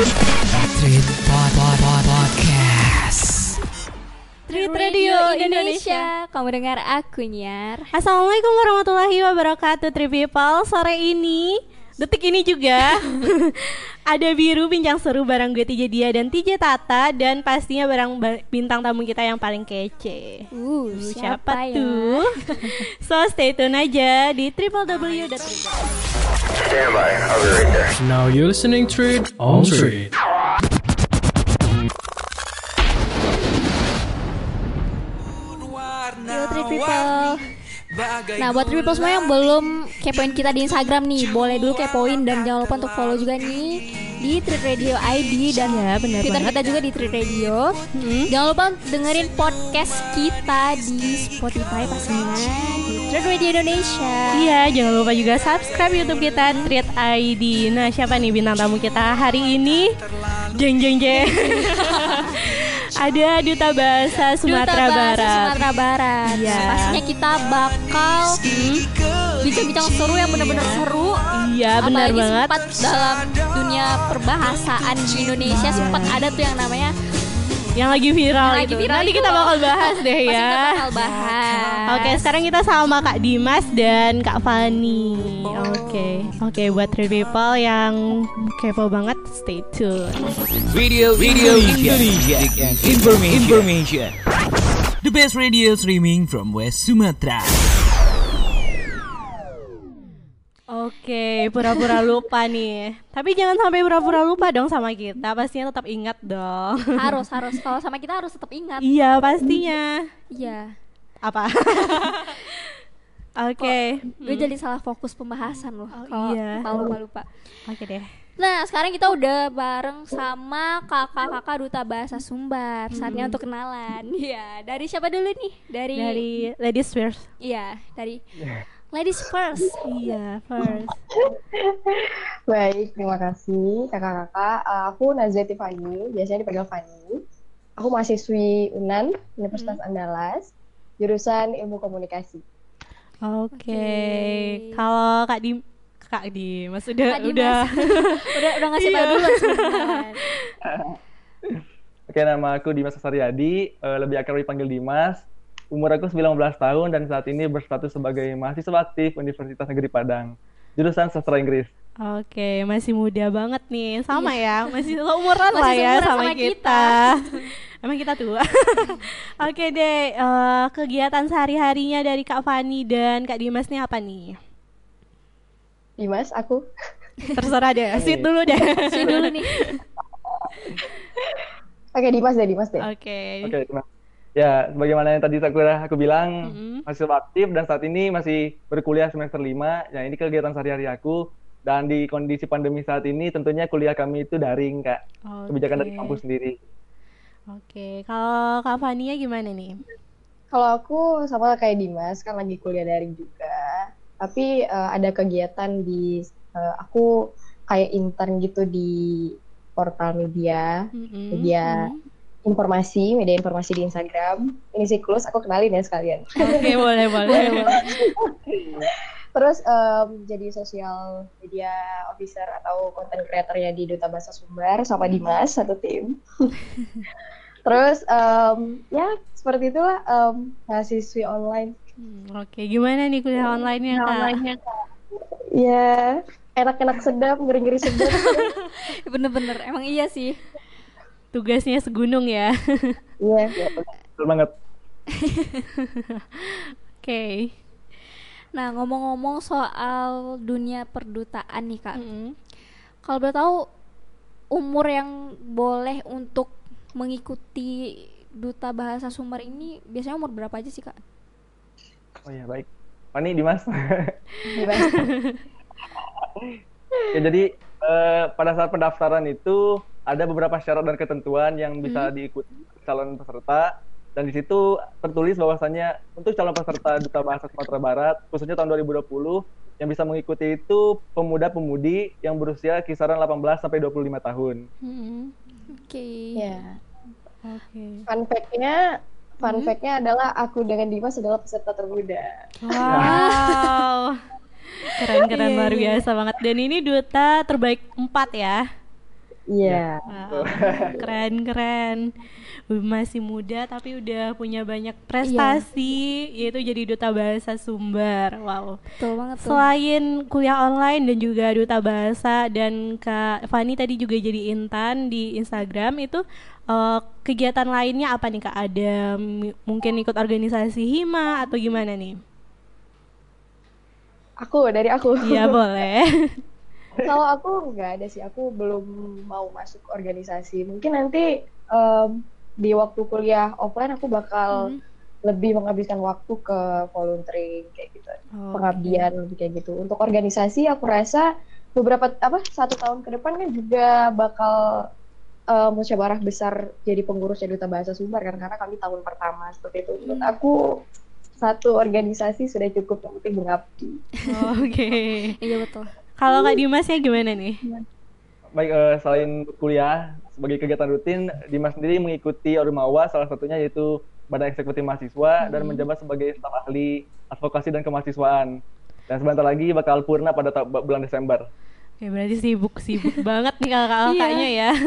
Treat Pod Pod Pod Podcast. Treat Radio Indonesia. Kamu dengar aku Nyar. Assalamualaikum warahmatullahi wabarakatuh Tri People Sore ini Detik ini juga Ada biru bincang seru bareng gue Tija Dia dan Tija Tata Dan pastinya bareng ba- bintang tamu kita yang paling kece Uh, Uh, siapa, ya? tuh? so stay tune aja di www. Stand by. I'll be right there. Now you're listening Treat on Treat. Yo Treat People. Nah buat People semua yang belum kepoin kita di Instagram nih, boleh dulu kepoin dan jangan lupa untuk follow juga nih di Treat Radio ID dan Ya, benar Twitter banget. kita juga di Treat Radio. Jangan lupa dengerin podcast kita di Spotify pastinya di Treat Radio Indonesia. Iya, jangan lupa juga subscribe YouTube kita Treat ID. Nah, siapa nih bintang tamu kita hari ini? Jeng jeng jeng. Ada duta bahasa Sumatera Duta Bahasa Barat. Sumatera Barat. Iya. Pastinya kita bakal bincang-bincang seru yang benar-benar seru. Iya, benar banget. sempat dalam dunia perbahasaan di Indonesia sempat ada tuh yang namanya Yang lagi viral Yang lagi itu. viral Nanti itu kita loh. bakal bahas deh pasti ya. kita bakal bahas. Oke, sekarang kita sama Kak Dimas dan Kak Fani. Oke. Oke, buat three people yang kepo banget, stay tune. Radio Radio Indonesia, and information. information. The best radio streaming from West Sumatra. Oke, pura-pura lupa nih. Tapi jangan sampai pura-pura lupa dong sama kita. Pastinya tetap ingat dong. harus harus kalau sama kita harus tetap ingat. iya, pastinya. Iya. Apa? Oke. Gue jadi salah fokus pembahasan loh Oh, kalau iya. kalau lupa lupa. Oke deh. Nah, sekarang kita udah bareng sama kakak-kakak duta bahasa Sumbar. Saatnya untuk kenalan. Iya, dari siapa dulu nih? Dari, Dari ladies first. Iya, dari Ladies first. Iya, first. Baik, terima kasih kakak-kakak. Uh, aku Nazia Tiffany, biasanya dipanggil Fani. Aku mahasiswi UNAN, Universitas Andalas, jurusan Ilmu Komunikasi. Oke. Kalau Kak Dim Kak Dimas udah Kak udah udah udah ngasih tahu Iya. dulu. Oke, nama aku Dimas Sasaryadi, eh, lebih akrab dipanggil Dimas. Umur aku 19 tahun dan saat ini berstatus sebagai mahasiswa aktif Universitas Negeri Padang. Jurusan Sastra Inggris. Oke, masih muda banget nih. Sama ya, masih seumuran lah ya sama, sama kita. kita. Emang kita tua. Oke deh, eh, kegiatan sehari-harinya dari Kak Fani dan Kak Dimas nih apa nih? Dimas, aku. Terserah deh, sit dulu deh. Sini dulu nih. Oke, Dimas deh, Dimas deh. Oke. Oke, terima Ya, sebagaimana yang tadi Sakura aku bilang, Mm-mm. mahasiswa aktif dan saat ini masih berkuliah semester 5. Ya, ini kegiatan sehari-hari aku. Dan di kondisi pandemi saat ini tentunya kuliah kami itu daring, Kak. Kebijakan dari kampus sendiri. Oke, kalau Kak Fania gimana nih? Kalau aku sama kayak Dimas, kan lagi kuliah daring juga. Tapi uh, ada kegiatan di, uh, aku kayak intern gitu di portal media, Mm-mm. media informasi, media informasi di Instagram. Ini siklus, aku kenalin ya sekalian. Oke, boleh, boleh. Terus em, jadi sosial media officer atau content creatornya di Duta Bahasa Sumbar sama Dimas satu tim. Terus em, ya seperti itulah em, mahasiswi online. Hmm, Oke, gimana nih kuliah online-nya, Kak? Ya enak-enak sedap, ngeri-ngeri sedap. Bener-bener, emang iya sih. Tugasnya segunung ya. Iya. Betul banget. Oke. Nah, ngomong-ngomong soal dunia perdutaan nih, Kak. Mm-mm. Kalau boleh tahu umur yang boleh untuk mengikuti duta bahasa Sumbar ini biasanya umur berapa aja sih, Kak? Oh ya, baik. Fani, Dimas. Dimas. ya, jadi eh, pada saat pendaftaran itu ada beberapa syarat dan ketentuan yang bisa diikuti calon peserta dan di situ tertulis bahwasannya untuk calon peserta Duta Bahasa Sumatera Barat khususnya tahun 2020 yang bisa mengikuti itu pemuda-pemudi yang berusia kisaran 18 sampai 25 tahun. Mm-mm. Oke. Ya. Oke. Fun fact-nya, fun fact-nya adalah aku dengan Dimas adalah peserta termuda. Wow. Keren-keren luar biasa banget. Dan ini duta terbaik empat ya. Iya. Wow, keren keren. Masih muda tapi udah punya banyak prestasi yaitu jadi duta bahasa Sumber wow. Betul banget tuh. selain kuliah online dan juga duta bahasa dan kak Fani tadi juga jadi intan di Instagram itu eh, kegiatan lainnya apa nih kak? Ada mungkin ikut organisasi hima atau gimana nih? Aku dari aku. iya boleh Kalau aku nggak ada sih, aku belum mau masuk organisasi. Mungkin nanti em, di waktu kuliah offline aku bakal lebih menghabiskan waktu ke volunteering kayak gitu, Oh, pengabdian lebih kayak gitu. Untuk organisasi aku rasa beberapa apa satu tahun ke depan kan juga bakal eh, musyawarah besar jadi pengurus jadi duta bahasa Sumbar kan karena kami tahun pertama seperti itu. Menurut aku satu organisasi sudah cukup yang penting mengabdi. oke Iya betul. Kalau kak Dimasnya gimana nih Baik, eh, selain kuliah sebagai kegiatan rutin, Dimas sendiri mengikuti Ormawa, salah satunya yaitu Badan Eksekutif Mahasiswa dan menjabat sebagai staf ahli advokasi dan kemahasiswaan. Dan sebentar lagi bakal purna pada bulan Desember. Oke, berarti sibuk-sibuk banget nih kakak-kakaknya ya.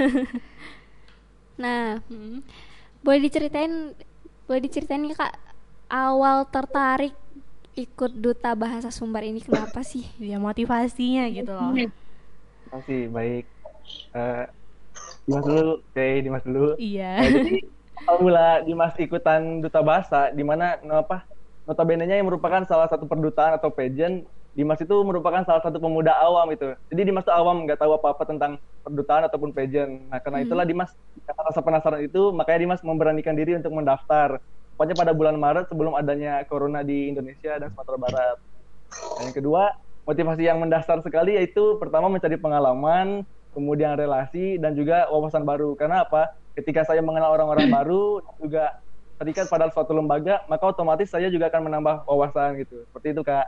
Nah, boleh diceritain, boleh diceritain nih kak awal tertarik ikut duta bahasa Sumbar ini kenapa sih? ya motivasinya gitu loh. Masih baik. Eh, Dimas dulu, oke Dimas dulu. Iya. Nah, jadi mula Dimas ikutan duta bahasa, di mana no, apa notabene-nya yang merupakan salah satu perdutaan atau pageant, Dimas itu merupakan salah satu pemuda awam itu. Jadi Dimas tuh awam, nggak tahu apa-apa tentang perdutaan ataupun pageant. Nah karena itulah Dimas karena rasa penasaran itu, makanya Dimas memberanikan diri untuk mendaftar. Pokoknya pada bulan Maret sebelum adanya corona di Indonesia dan Sumatera Barat. Dan yang kedua, motivasi yang mendasar sekali yaitu pertama mencari pengalaman, kemudian relasi dan juga wawasan baru. Karena apa? Ketika saya mengenal orang-orang baru juga terikat pada suatu lembaga, maka otomatis saya juga akan menambah wawasan gitu. Seperti itu, Kak.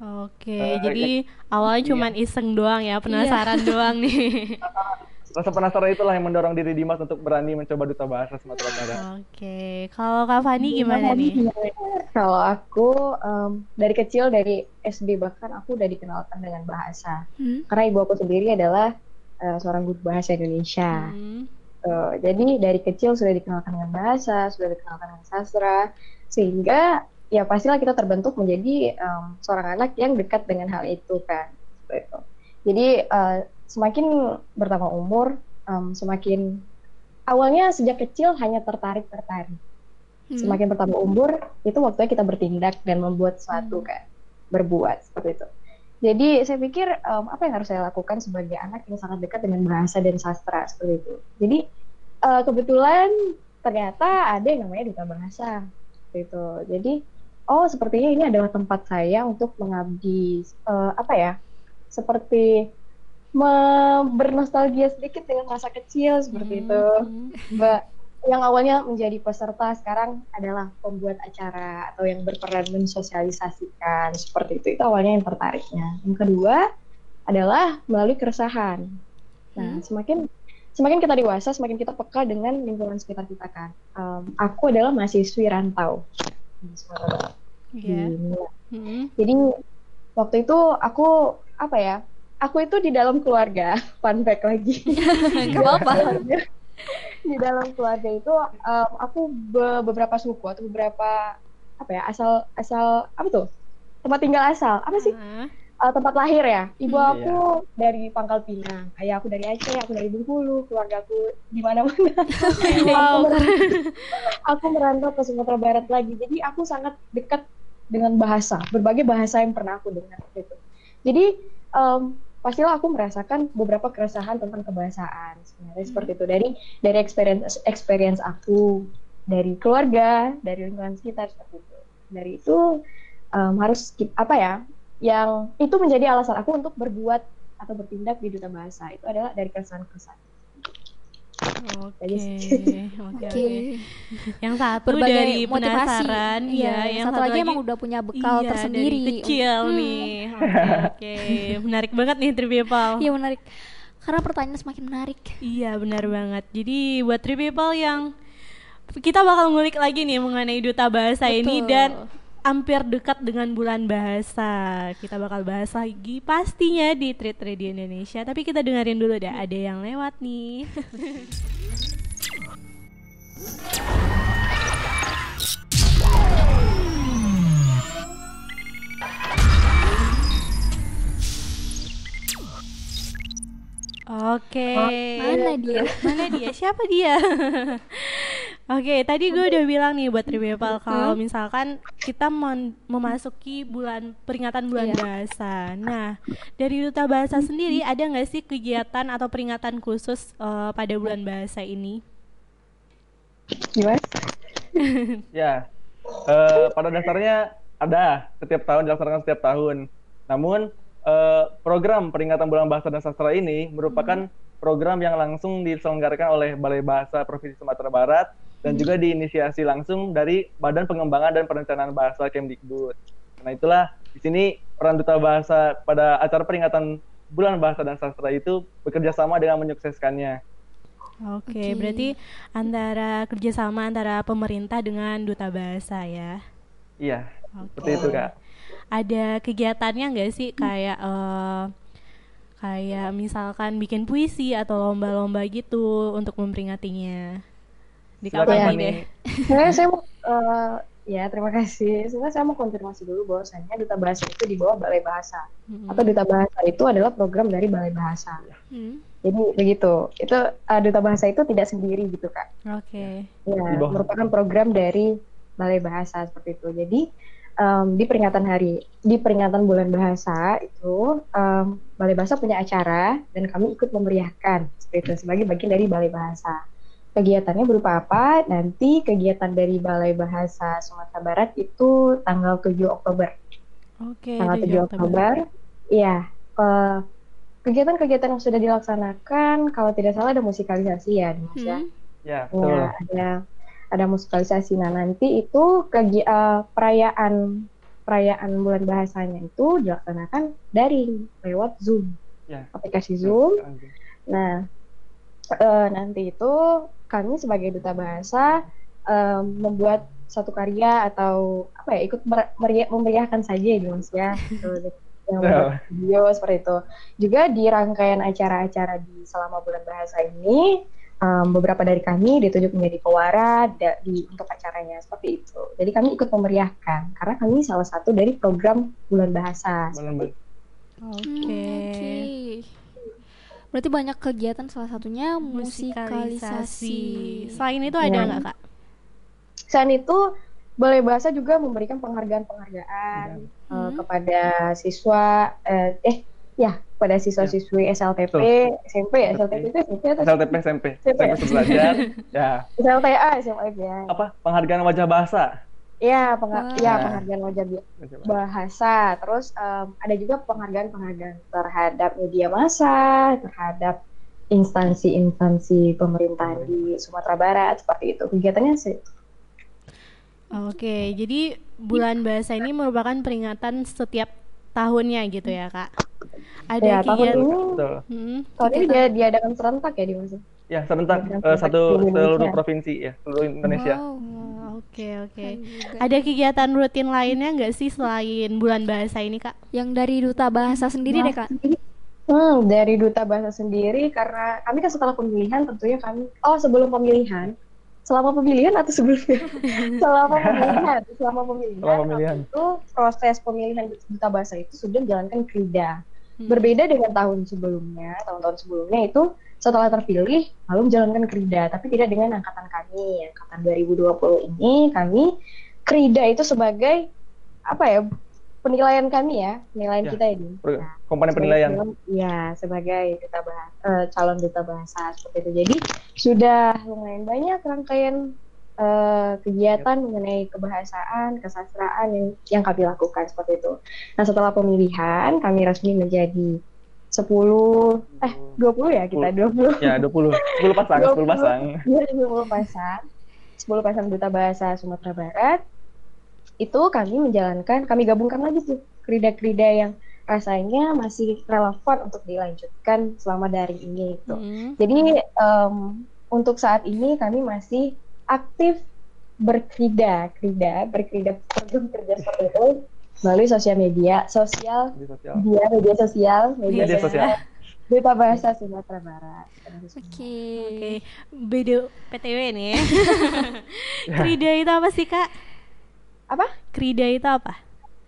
Oke, Eh, jadi awalnya cuman iseng doang ya, penasaran doang nih. Rasa penasaran itulah yang mendorong diri Dimas untuk berani mencoba duta bahasa Sumatera Barat. Oke, kalau Kak Fani gimana nih? Kalau aku em, dari kecil dari SD bahkan aku udah dikenalkan dengan bahasa. Hmm? Karena ibu aku sendiri adalah eh, seorang guru bahasa Indonesia. Hmm, Eh, jadi dari kecil sudah dikenalkan dengan bahasa, sudah dikenalkan dengan sastra, sehingga ya pastilah kita terbentuk menjadi em, seorang anak yang dekat dengan hal itu kan. Seperti itu. Jadi eh, semakin bertambah umur, em, semakin awalnya sejak kecil hanya tertarik tertarik. Hmm. Semakin bertambah umur, itu waktunya kita bertindak dan membuat sesuatu kan, berbuat seperti itu. Jadi saya pikir em, apa yang harus saya lakukan sebagai anak yang sangat dekat dengan bahasa dan sastra seperti itu. Jadi eh, kebetulan ternyata ada yang namanya duta bahasa seperti itu. Jadi oh sepertinya ini adalah tempat saya untuk mengabdi eh, apa ya? Seperti bernostalgia sedikit dengan masa kecil seperti itu. Mbak yang awalnya menjadi peserta sekarang adalah pembuat acara atau yang berperan mensosialisasikan seperti itu. Itu awalnya yang tertariknya. Yang kedua adalah melalui keresahan. Nah semakin semakin kita dewasa semakin kita peka dengan lingkungan sekitar kita kan. Em, aku adalah mahasiswi rantau. Mila. Hmm, jadi waktu itu aku apa ya aku itu di dalam keluarga. Fun fact lagi. Apa-apa. di dalam keluarga itu em, aku be- beberapa suku atau beberapa apa ya asal asal apa tuh? Tempat tinggal asal. Apa sih? Ah, Eh, tempat lahir ya? Ibu Hmm, aku dari Pangkal Pinang ayah aku dari Aceh aku dari Bengkulu keluarga aku di mana-mana. Wow, aku, merantau, aku merantau ke Sumatera Barat lagi. Jadi aku sangat dekat dengan bahasa berbagai bahasa yang pernah aku dengar gitu. Jadi em, pastilah aku merasakan beberapa keresahan tentang kebahasaan sebenarnya seperti itu. Dari dari experience experience aku dari keluarga dari lingkungan sekitar seperti itu. Dari itu em, harus apa ya yang itu menjadi alasan aku untuk berbuat atau bertindak di duta bahasa. Itu adalah dari keresahan-keresahan. Oke, Jadi oke, Oke. oke. Yang satu Berbagai dari motivasi. penasaran, Iya, ya. yang satu lagi emang udah punya bekal iya, tersendiri. Dari kecil Hmm. nih. Oke, oke. Menarik banget nih People. Iya menarik. Karena pertanyaan semakin menarik. Iya benar banget. Jadi buat people yang kita bakal ngulik lagi nih mengenai duta bahasa ini Betul. dan hampir dekat dengan bulan bahasa. Kita bakal bahas lagi pastinya di Treat Radio Indonesia. Tapi kita dengerin dulu deh, ada yang lewat nih. Oke. Mana dia? Mana dia? Siapa dia? Oke, tadi gue udah bilang nih buat Tribepal kalau misalkan kita memasuki bulan peringatan bulan Iya. bahasa. Nah, dari duta bahasa sendiri ada nggak sih kegiatan atau peringatan khusus eh, pada bulan bahasa ini? Gimana? Ya, eh, pada dasarnya ada setiap tahun dilaksanakan setiap tahun. Namun eh, program peringatan Bulan Bahasa dan Sastra ini merupakan program yang langsung diselenggarakan oleh Balai Bahasa Provinsi Sumatera Barat dan juga diinisiasi langsung dari Badan Pengembangan dan Perencanaan Bahasa Kemdikbud. Karena itulah di sini peran duta bahasa pada acara peringatan Bulan Bahasa dan Sastra itu bekerja sama dengan menyukseskannya. Oke, Oke. berarti antara kerjasama antara pemerintah dengan duta bahasa ya. Iya, Seperti itu kak. Ada kegiatannya nggak sih kayak eh, kayak misalkan bikin puisi atau lomba-lomba gitu untuk memperingatinya? Di kapan Fani. deh? Sebenarnya saya mau eh, ya terima kasih. Sebenarnya saya mau konfirmasi dulu bahwasanya duta bahasa itu di bawah Balai Bahasa Mm-mm. atau duta bahasa itu adalah program dari Balai Bahasa. Hmm, Jadi begitu. Itu eh, duta bahasa itu tidak sendiri gitu kak. Oke. Ya, Di bawah. merupakan program dari Balai Bahasa seperti itu. Jadi em, di peringatan hari, di peringatan bulan bahasa itu em, Balai Bahasa punya acara dan kami ikut memeriahkan seperti itu sebagai bagian dari Balai Bahasa. Kegiatannya berupa apa? Nanti kegiatan dari Balai Bahasa Sumatera Barat itu tanggal 7 Oktober. Oke, tanggal 7 7 Oktober. Iya. eh, kegiatan-kegiatan yang sudah dilaksanakan, kalau tidak salah ada musikalisasi ya, Dimas ya. Hmm, Ya, betul. Ya, ada ada musikalisasi. Nah, nanti itu kegi- eh, perayaan perayaan bulan bahasanya itu dilaksanakan daring lewat Zoom, Ya. aplikasi Zoom. Nah, eh, nanti itu kami sebagai duta bahasa eh, membuat satu karya atau apa ya ikut mer- meria- memeriahkan saja ya Mas ya. Gitu. yang membuat video seperti itu. Juga di rangkaian acara-acara di selama bulan bahasa ini em, beberapa dari kami ditunjuk menjadi pewara da- di untuk acaranya seperti itu. Jadi kami ikut memeriahkan karena kami salah satu dari program bulan bahasa. Oke. Oke. Berarti banyak kegiatan salah satunya Musikalisasi. musikalisasi. Selain itu ada Ya. nggak kak? Selain itu, Balai Bahasa juga memberikan penghargaan-penghargaan eh, Hmm. kepada siswa eh, eh ya kepada siswa-siswi SLTP, SMP ya, SLTP itu SMP atau SLTP SMP, SMP ya? SMP belajar. ya, SLTA, SMA ya. apa penghargaan wajah bahasa. Ya, pengha- Wah. ya penghargaan wajah bi- bahasa. Terus em, ada juga penghargaan-penghargaan terhadap media massa, terhadap instansi-instansi pemerintahan di Sumatera Barat seperti itu. Kegiatannya sih Oke, jadi bulan bahasa ini merupakan peringatan setiap tahunnya gitu ya kak? Ada ya tahun kegiatan? ini Betul. Hmm, tahun ini dia diadakan serentak ya di? Ya, serentak eh, satu seluruh provinsi ya, seluruh Indonesia. Wow. Oh, Oke oke. keren juga. Ada kegiatan rutin lainnya nggak sih selain bulan bahasa ini kak? Yang dari duta bahasa sendiri deh kak. Hmm, dari duta bahasa sendiri karena kami kan setelah pemilihan tentunya kami oh sebelum pemilihan selama pemilihan atau sebelumnya selama pemilihan selama pemilihan, Selama pemilihan. itu proses pemilihan duta bahasa itu sudah menjalankan krida Hmm. berbeda dengan tahun sebelumnya tahun-tahun sebelumnya itu setelah terpilih lalu menjalankan krida tapi tidak dengan angkatan kami angkatan 2020 ini kami krida itu sebagai apa ya penilaian kami ya penilaian Ya, kita ini Nah, Komponen penilaian. Iya, sebagai duta bahasa, calon duta bahasa seperti itu. Jadi sudah lumayan banyak rangkaian eh, kegiatan mengenai kebahasaan, kesastraan yang yang kami lakukan seperti itu. Nah, setelah pemilihan kami resmi menjadi 10 eh 20 ya kita 20 Ya, 20. 10 pasang, 10 pasang. Iya, 10 pasang. 10 pasang duta bahasa Sumatera Barat. Itu kami menjalankan, kami gabungkan lagi tuh krida-krida yang rasanya masih relevan untuk dilanjutkan selama daring ini gitu. Hmm. Jadi em, untuk saat ini kami masih aktif berkrida, krida, berkrida program kerja seperti itu melalui sosial media, sosial sosial. media, media sosial, media, Media sosial, sosial. Duta Bahasa Sumatera Barat. Oke. Oke, beda PTW nih ya. Krida itu apa sih kak? Apa? Krida itu apa?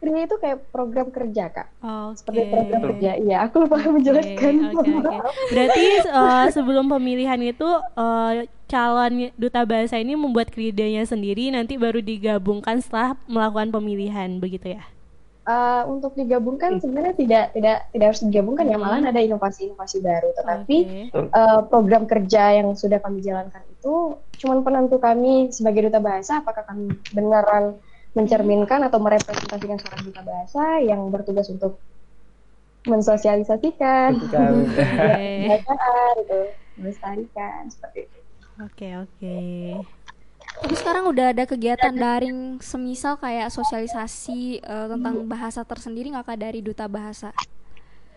Krida itu kayak program kerja kak, Oke. seperti program kerja. Iya, aku lupa menjelaskan. Oke, oke. Berarti eh, sebelum pemilihan itu eh, calon duta bahasa ini membuat kridanya sendiri nanti baru digabungkan setelah melakukan pemilihan begitu ya? Eh, untuk digabungkan sebenarnya tidak tidak tidak harus digabungkan ya, malahan ada inovasi-inovasi baru. Tetapi Oke. eh, program kerja yang sudah kami jalankan itu cuman penentu kami sebagai duta bahasa apakah kami beneran mencerminkan atau merepresentasikan seorang duta bahasa yang bertugas untuk mensosialisasikan, Kan. Oke. bacaan itu, melestarikan seperti itu. Oke, oke. Tapi sekarang udah ada kegiatan daring semisal kayak sosialisasi eh, tentang bahasa tersendiri nggak kak dari duta bahasa?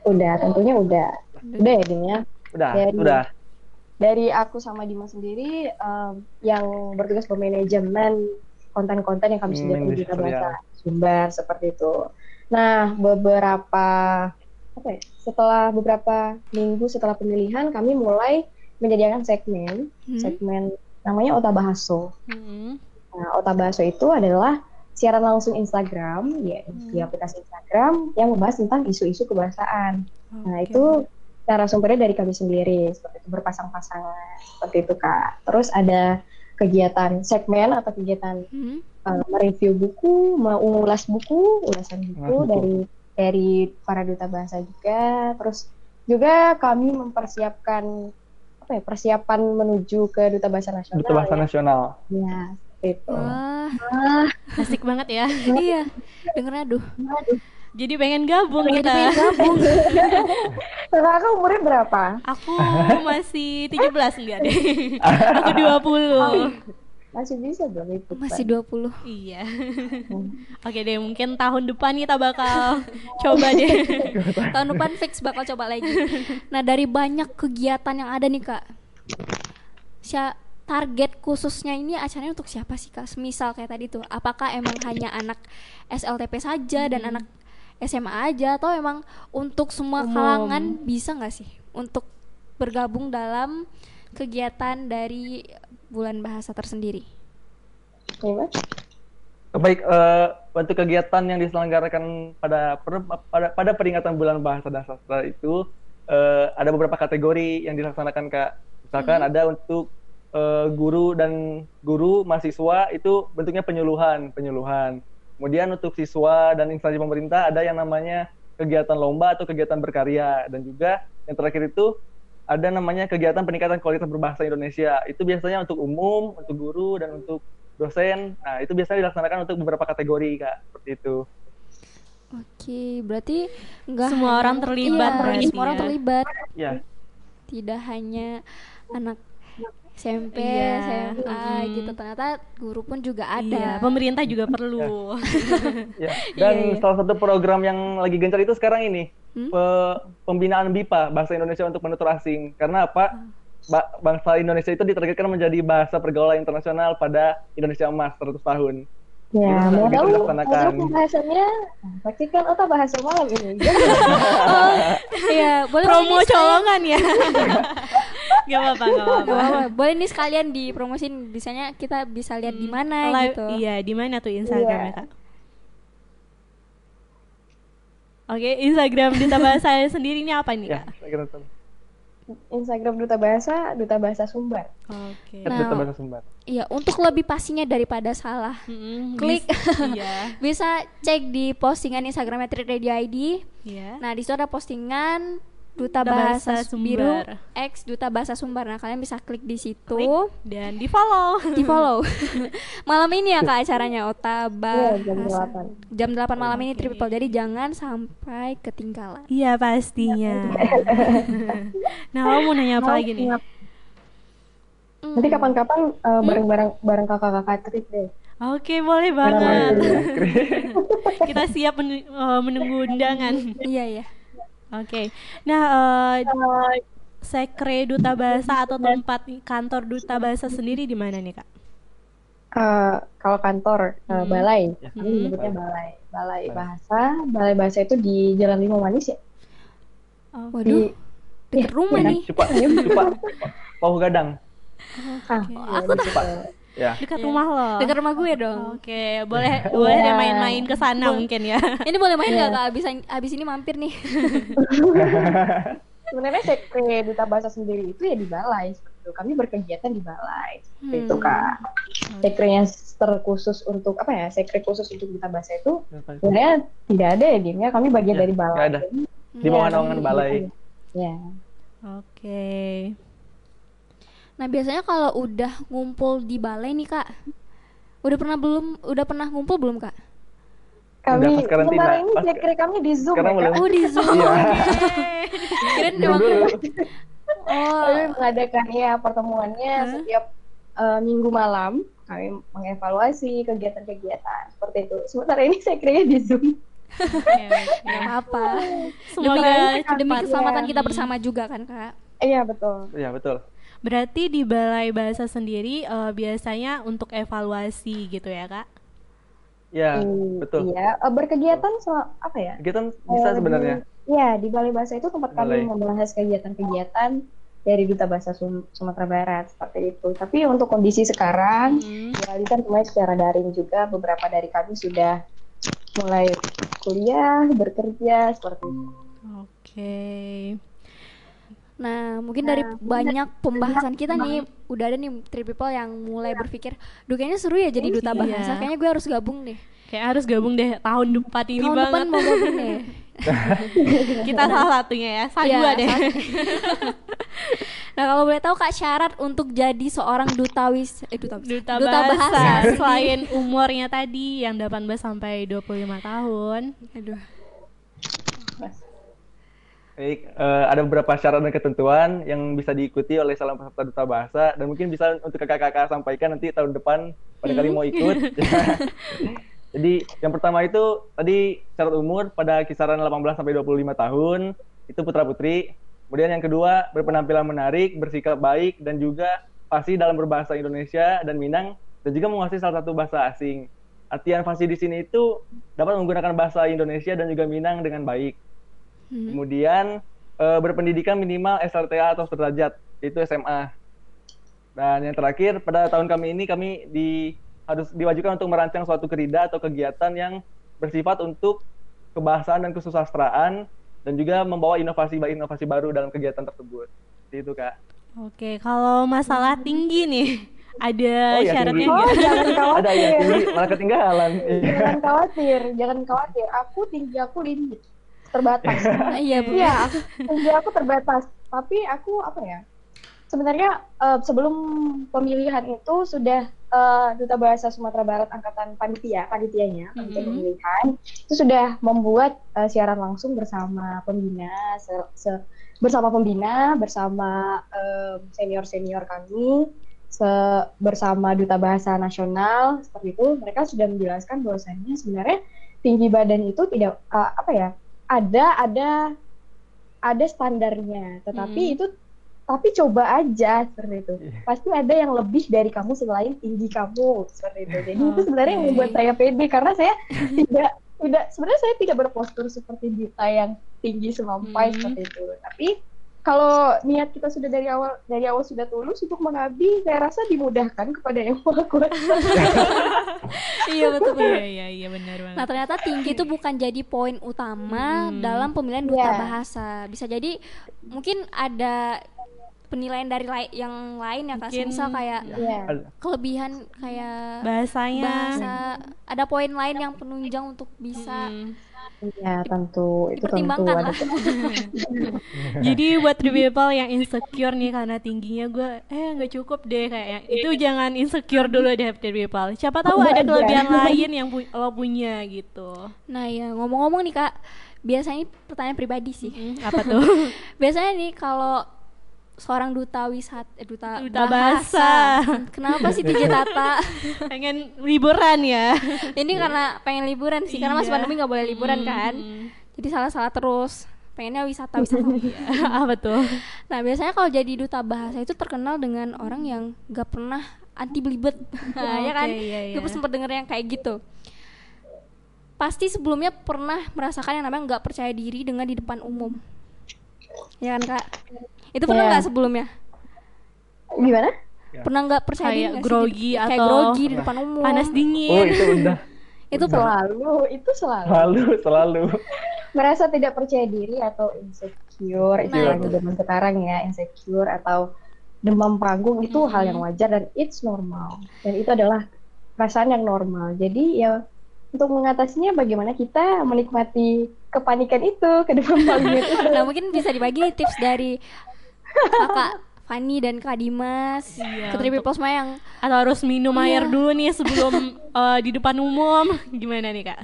Udah, tentunya udah. Udah ya, Din ya. Udah, Dari- udah. Dari aku sama Dimas sendiri em, yang bertugas bermanajemen konten-konten yang kami Hmm, sediakan di Bahasa Sumber. Seperti itu. Nah, beberapa apa ya? Setelah beberapa minggu setelah pemilihan, kami mulai menyediakan segmen, Hmm? segmen namanya Ota Bahaso. Mm-mm. Nah, Ota Bahaso itu adalah siaran langsung Instagram, ya di aplikasi Instagram yang membahas tentang isu-isu kebahasaan. Nah, Oke. itu narasumbernya dari kami sendiri, seperti itu berpasang-pasangan, seperti itu Kak. Terus ada kegiatan segmen atau kegiatan Hmm? uh, mereview buku, mengulas buku, ulasan buku buku. dari dari para duta bahasa juga. Terus juga kami mempersiapkan apa ya persiapan menuju ke duta bahasa nasional. Duta Bahasa ya. Nasional. Ya, itu. Wah, Asik banget ya. iya. Dengernya aduh. Jadi pengen gabung kita. pengen gabung. Kakak umurnya berapa? Aku masih 17 enggak deh. Aku 20. Masih bisa belum itu? Masih 20 Iya. Oke deh, mungkin tahun depan kita bakal coba deh. Tahun depan fix bakal coba lagi Nah dari banyak kegiatan yang ada nih kak Sya- Target khususnya ini acaranya untuk siapa sih kak? Semisal kayak tadi tuh Apakah emang hanya anak SLTP saja dan anak SMA aja Atau emang untuk semua Umum. kalangan bisa nggak sih? Untuk bergabung dalam kegiatan dari bulan bahasa tersendiri Ya? Baik, eh, untuk kegiatan yang diselenggarakan pada per- pada, pada peringatan bulan bahasa dan sastra itu eh, ada beberapa kategori yang dilaksanakan kak. Misalkan ada untuk eh, guru dan guru mahasiswa itu bentuknya penyuluhan, penyuluhan. Kemudian untuk siswa dan instansi pemerintah ada yang namanya kegiatan lomba atau kegiatan berkarya dan juga yang terakhir itu ada namanya kegiatan peningkatan kualitas berbahasa Indonesia. Itu biasanya untuk umum, untuk guru dan untuk dosen. Nah, itu biasanya dilaksanakan untuk beberapa kategori, Kak. Seperti itu. Oke berarti nggak Semua hanya- orang terlibat Iya, berarti Semua orang ya. terlibat Ya, tidak hanya anak SMP, Iya. SMA gitu ternyata guru pun juga ada. Iya, pemerintah juga perlu. ya. Dan Iya, iya. salah satu program yang lagi gencar itu sekarang ini Hmm? pe- pembinaan BIPA bahasa Indonesia untuk penutur asing. Karena apa? Ba- bangsa Indonesia itu ditargetkan menjadi bahasa pergaulan internasional pada Indonesia Emas 100 tahun. Ya, mau tahu tahu pembahasannya? Saksikan Ota Bahasa Malam ini. Iya, boleh Promo colongan ya. Gak apa-apa, gak apa-apa. Boleh nih sekalian dipromosin bisanya kita bisa lihat di mana gitu. Iya, di mana tuh Instagramnya, Iya. Kak? Oke, Instagram Duta Bahasa sendiri ini apa nih, Ya, Kak? saya itu. Instagram Duta Bahasa, Duta Bahasa Sumbar. Oke. At Nah. Duta Bahasa Sumbar. Iya, untuk lebih pastinya daripada salah. Mm-mm, Klik. Iya. Bisa cek di postingan Instagramnya Trade Radio ID. Iya. Nah, di situ ada postingan Duta Bahasa Bahasa, Sumber. Biru X Duta Bahasa Sumber. Nah, kalian bisa klik di situ. Klik dan di follow. Di follow. malam ini ya Kak acaranya Ota Iya, jam Bahasa. 8. Jam 8 malam ini. Triple. Jadi jangan sampai ketinggalan. Iya pastinya. nah, kamu mau nanya apa lagi nih? Nanti kapan-kapan uh, bareng-bareng bareng kakak-kakak trip deh. Oke, boleh banget. Kita siap men- eh, menunggu undangan. Iya, iya. Oke. Nah, eh, sekre duta bahasa atau tempat kantor duta bahasa sendiri di mana nih, Kak? Eh, kalau kantor eh, Hmm. balai, Ya. kami Hmm. menyebutnya balai, balai Balai. bahasa, balai bahasa itu di Jalan Lima Manis ya. Waduh, Di deket rumah iya. nih. Cepat, cepat. Pauh gadang. ah, aku iya, Ya. Dekat rumah lo. Deket rumah gue dong. Oke, boleh boleh deh main-main ke sana mungkin ya. Ini boleh main nggak Iya. kak? Abis, abis ini mampir nih. Sebenarnya sekre duta bahasa sendiri itu ya di balai seperti itu. Kami berkegiatan di balai seperti itu Hmm. kak. Sekre yang terkhusus untuk apa ya? Sekre khusus untuk duta bahasa itu sebenarnya tidak ada ya dimnya. Kami bagian Ya, dari balai. ada. Jadi, Di ya, bawah kami naungan balai. Ya. Oke. Nah biasanya kalau udah ngumpul di balai nih kak, udah pernah belum? Udah pernah ngumpul belum kak? Kami pas karantina, sementara ini pas- sekre kami di Zoom Sekarang ya, Kak. Oh di Zoom. Iya. Emang- dulu. Oh, Kami mengadakan ya pertemuannya setiap eh, minggu malam. Kami mengevaluasi kegiatan-kegiatan seperti itu. Sementara ini sekre di Zoom. nggak apa-apa. Semoga demi, keselamatan ya. kita bersama juga kan kak. Iya betul. Iya, betul. Berarti di balai bahasa sendiri eh, biasanya untuk evaluasi gitu ya kak? Ya, Hmm, betul. Iya, Eh, berkegiatan so, apa ya? Kita bisa Eh, sebenarnya. Iya, di Balai Bahasa itu tempat Balai. kami membahas kegiatan-kegiatan dari Duta Bahasa Sum- Sumatera Barat seperti itu. Tapi untuk kondisi sekarang, dialihkan semuanya secara daring juga. Beberapa dari kami sudah mulai kuliah, bekerja seperti itu. Oke. Nah mungkin dari banyak pembahasan kita nih, udah ada nih three people yang mulai berpikir, duh kayaknya seru ya jadi duta Iya. bahasa. Kayaknya gue harus gabung deh. Kayak harus gabung deh tahun depan ini Tahun depan banget. mau gabung deh. Kita salah satunya ya. Saya Iya, dua deh. Nah kalau boleh tahu kak syarat untuk jadi seorang duta wis, eh duta, wis- Duta, bahasa, selain umurnya tadi yang 18 sampai 25 tahun. Aduh. Baik, eh, ada beberapa syarat dan ketentuan yang bisa diikuti oleh salah peserta duta bahasa dan mungkin bisa untuk kakak-kakak sampaikan nanti tahun depan pada kali mau ikut. Jadi yang pertama itu tadi syarat umur pada kisaran 18 sampai 25 tahun itu putra putri. Kemudian yang kedua berpenampilan menarik, bersikap baik dan juga fasih dalam berbahasa Indonesia dan Minang dan juga menguasai salah satu bahasa asing. Artian fasih di sini itu dapat menggunakan bahasa Indonesia dan juga Minang dengan baik. Kemudian eh, berpendidikan minimal SLTA atau sederajat, itu SMA. Dan yang terakhir pada tahun kami ini kami di harus diwajibkan untuk merancang suatu kerida atau kegiatan yang bersifat untuk kebahasaan dan kesusastraan dan juga membawa inovasi inovasi baru dalam kegiatan tersebut. Seperti itu kak. Oke, kalau masalah tinggi nih, ada Oh, ya, syaratnya tinggi. Oh, jangan khawatir. Ada yang tinggi malah ketinggalan. Jangan khawatir, jangan khawatir. Aku tinggi aku limit terbatas. Iya bu. Iya, aku- tinggi aku terbatas. Tapi aku apa ya? Sebenarnya eh, sebelum pemilihan itu sudah eh, Duta Bahasa Sumatera Barat angkatan panitia, panitianya, panitia Mhm. pemilihan itu sudah membuat eh, siaran langsung bersama pembina, se- se- bersama pembina, bersama senior senior kami, se- bersama Duta Bahasa Nasional seperti itu. Mereka sudah menjelaskan bahwasannya sebenarnya tinggi badan itu tidak eh, apa ya? Ada ada ada standarnya, tetapi Hmm. itu tapi coba aja seperti itu. Pasti ada yang lebih dari kamu selain tinggi kamu seperti itu. Jadi itu sebenarnya yang membuat saya pede karena saya tidak tidak sebenarnya saya tidak berpostur seperti Dita yang tinggi semampai Hmm. seperti itu. Tapi kalau niat kita sudah dari awal dari awal sudah tulus untuk mengabdi, saya rasa dimudahkan kepada yang maha kuasa. Iya betul. Iya, iya, iya benar banget. Nah ternyata tinggi itu bukan jadi poin utama Hmm. dalam pemilihan duta Iya. bahasa. Bisa jadi mungkin ada penilaian dari lai- yang lain ya kak. Mungkin- Misal kayak Iya. Ada- kelebihan kayak Bahasanya. bahasa. Ada poin lain yang penunjang untuk bisa Hmm. Iya, tentu itu tentu ada. lah. Jadi buat three people yang insecure nih karena tingginya gue eh nggak cukup deh kayaknya itu jangan insecure dulu deh three people. Siapa tahu Coba ada aja. kelebihan lain yang pu- lo punya gitu. Nah ya ngomong-ngomong nih kak, biasanya ini pertanyaan pribadi sih. Hmm, apa tuh? Biasanya nih kalau seorang duta wisata, eh, duta, Duta bahasa, bahasa. kenapa sih Tije Tata? Pengen liburan ya. Ini karena pengen liburan sih, karena masih Iya. pandemi nggak boleh liburan kan. Hmm. Jadi salah-salah terus. Pengennya wisata wisata. apa tuh? nah biasanya kalau jadi duta bahasa itu terkenal dengan orang yang nggak pernah anti belibet ya kan iya, iya. gue sempet denger yang kayak gitu pasti sebelumnya pernah merasakan yang namanya nggak percaya diri dengan di depan umum ya kan kak itu pernah Iya. nggak sebelumnya Gimana? pernah nggak percaya Kayak diri nggak sih grogi di- kayak atau grogi di depan umum Panas Oh dingin. itu udah itu Selalu, itu selalu. selalu selalu. Merasa tidak percaya diri atau insecure, itu Nah, yang itu. zaman sekarang ya, insecure atau demam panggung itu Hmm. hal yang wajar dan it's normal. Dan itu adalah perasaan yang normal. Jadi ya untuk mengatasinya bagaimana kita menikmati kepanikan itu, ke demam panggung itu. nah mungkin bisa dibagi tips dari kakak Fani dan Kak Dimas Iya, ke Triple Plus yang Atau harus minum air Iya. dulu nih sebelum eh, di depan umum. Gimana nih kak?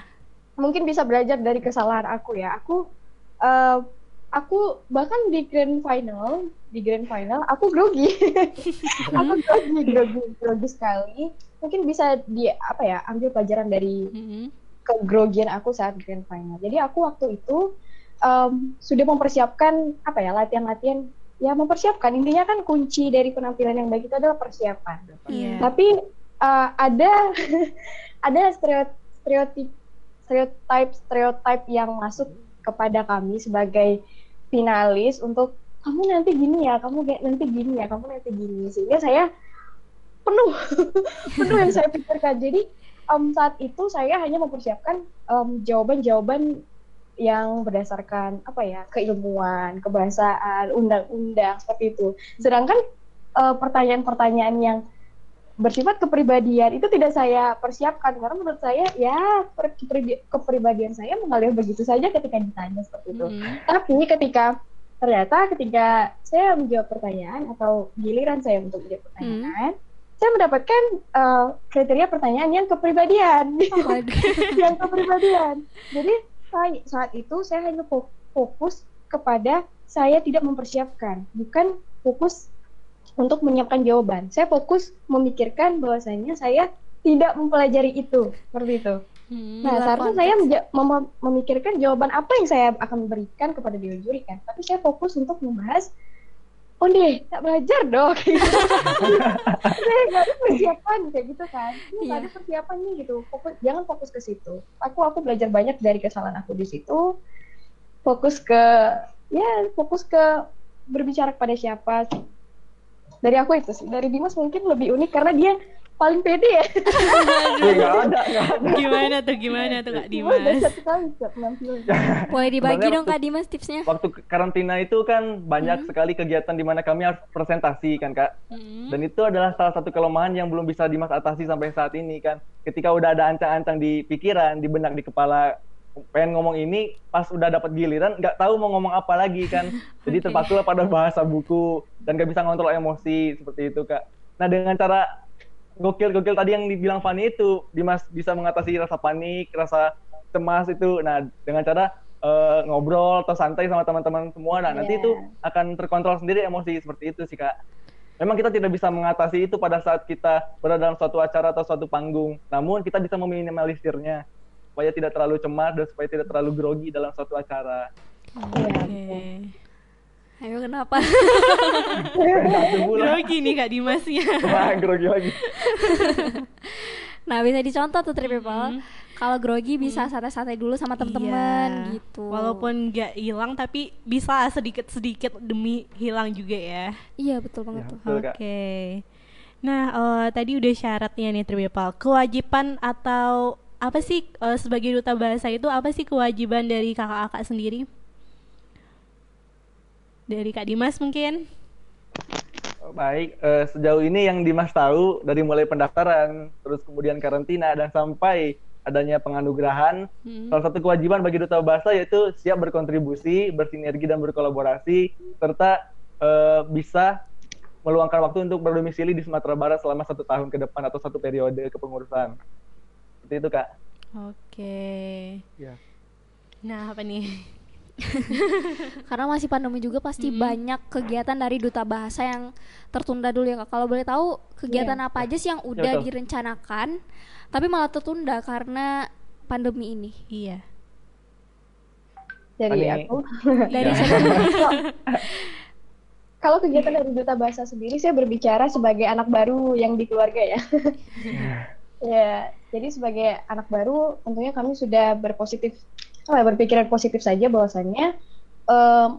mungkin bisa belajar dari kesalahan aku ya. Aku eh, aku bahkan di grand final, di grand final aku grogi. aku grogi, grogi, grogi sekali. Mungkin bisa di apa ya, ambil pelajaran dari Mm-mm. kegrogian aku saat grand final. Jadi aku waktu itu em, sudah mempersiapkan apa ya, latihan-latihan ya mempersiapkan intinya kan kunci dari penampilan yang baik itu adalah persiapan. Iya. Tapi uh, ada ada stereotip stereotip stereotip yang masuk kepada kami sebagai finalis untuk kamu nanti gini ya, kamu nanti gini ya, kamu nanti gini sehingga saya penuh penuh yang saya pikirkan. Jadi em, saat itu saya hanya mempersiapkan em, jawaban-jawaban yang berdasarkan apa ya keilmuan, kebahasaan, undang-undang seperti itu. Sedangkan eh, pertanyaan-pertanyaan yang bersifat kepribadian itu tidak saya persiapkan karena menurut saya ya kepribadian saya mengalir begitu saja ketika ditanya seperti itu. Mm-mm. Tapi ketika ternyata ketika saya menjawab pertanyaan atau giliran saya untuk menjawab pertanyaan, saya mendapatkan eh, kriteria pertanyaan yang kepribadian, yang kepribadian. Jadi saya- saat itu saya hanya fo- fokus kepada saya tidak mempersiapkan, bukan fokus untuk menyiapkan jawaban. Saya fokus memikirkan bahwasanya saya tidak mempelajari itu, seperti itu. Mm. Nah, seharusnya saya memikirkan jawaban apa yang saya akan berikan kepada dewan juri kan. Tapi saya fokus untuk membahas, oh deh, tak belajar dong. Kayak gitu. saya nggak ada persiapan kayak gitu kan. Ini nggak Iya. ada persiapan nih gitu. Fokus, jangan fokus ke situ. Aku aku belajar banyak dari kesalahan aku di situ. Fokus ke, ya fokus ke berbicara kepada siapa. Dari aku itu sih. Dari Dimas mungkin lebih unik karena dia paling pede ya. Nggak ada nggak ada. Gimana tuh gimana tuh kak Dimas boleh dibagi dong Kak Dimas tipsnya Waktu karantina itu kan banyak sekali kegiatan di mana kami harus presentasi kan kak. Mm-mm. Dan itu adalah salah satu kelemahan yang belum bisa Dimas atasi sampai saat ini kan. Ketika udah ada ancang-ancang di pikiran, di benak, di kepala, pengen ngomong ini, pas udah dapat giliran, nggak tahu mau ngomong apa lagi kan. Jadi terpakulah pada bahasa buku dan nggak bisa ngontrol emosi seperti itu kak. Nah dengan cara gokil-gokil tadi yang dibilang Fani itu, Dimas bisa mengatasi rasa panik, rasa cemas itu. Nah dengan cara eh, ngobrol atau santai sama teman-teman semua, nah nanti Iya. itu akan terkontrol sendiri emosi seperti itu sih kak. Memang kita tidak bisa mengatasi itu pada saat kita berada dalam suatu acara atau suatu panggung. Namun kita bisa meminimalisirnya supaya tidak terlalu cemas dan supaya tidak terlalu grogi dalam suatu acara. Oke. ayo kenapa Grogi nih kak Dimasnya. Wah, grogi lagi. nah bisa dicontoh tuh Trip People Mm. kalau grogi bisa santai-santai dulu sama teman-teman Iya. gitu Walaupun nggak hilang tapi bisa sedikit-sedikit demi hilang juga ya. iya betul banget Ya, tuh. Oke. Nah, eh, tadi udah syaratnya nih Tribipal. Kewajiban atau apa sih eh, sebagai duta bahasa itu apa sih kewajiban dari kakak-kakak sendiri? Dari Kak Dimas mungkin? Baik, eh, sejauh ini yang Dimas tahu dari mulai pendaftaran, terus kemudian karantina dan sampai adanya penganugerahan, Hmm. salah satu kewajiban bagi duta bahasa yaitu siap berkontribusi, bersinergi dan berkolaborasi, serta eh, bisa meluangkan waktu untuk berdomisili di Sumatera Barat selama satu tahun ke depan atau satu periode kepengurusan. Seperti itu kak. Oke. Ya. Nah, apa nih? karena masih pandemi juga pasti Mm-mm. banyak kegiatan dari duta bahasa yang tertunda dulu ya kak kalau boleh tahu kegiatan Iya. apa aja sih yang udah betul. direncanakan tapi malah tertunda karena pandemi ini Iya. Dari Fani. aku dari Ya. dulu? kalau kegiatan dari duta bahasa sendiri saya berbicara sebagai anak baru yang di keluarga ya. Ya, jadi sebagai anak baru tentunya kami sudah berpositif apa ya, berpikiran positif saja bahwasannya em,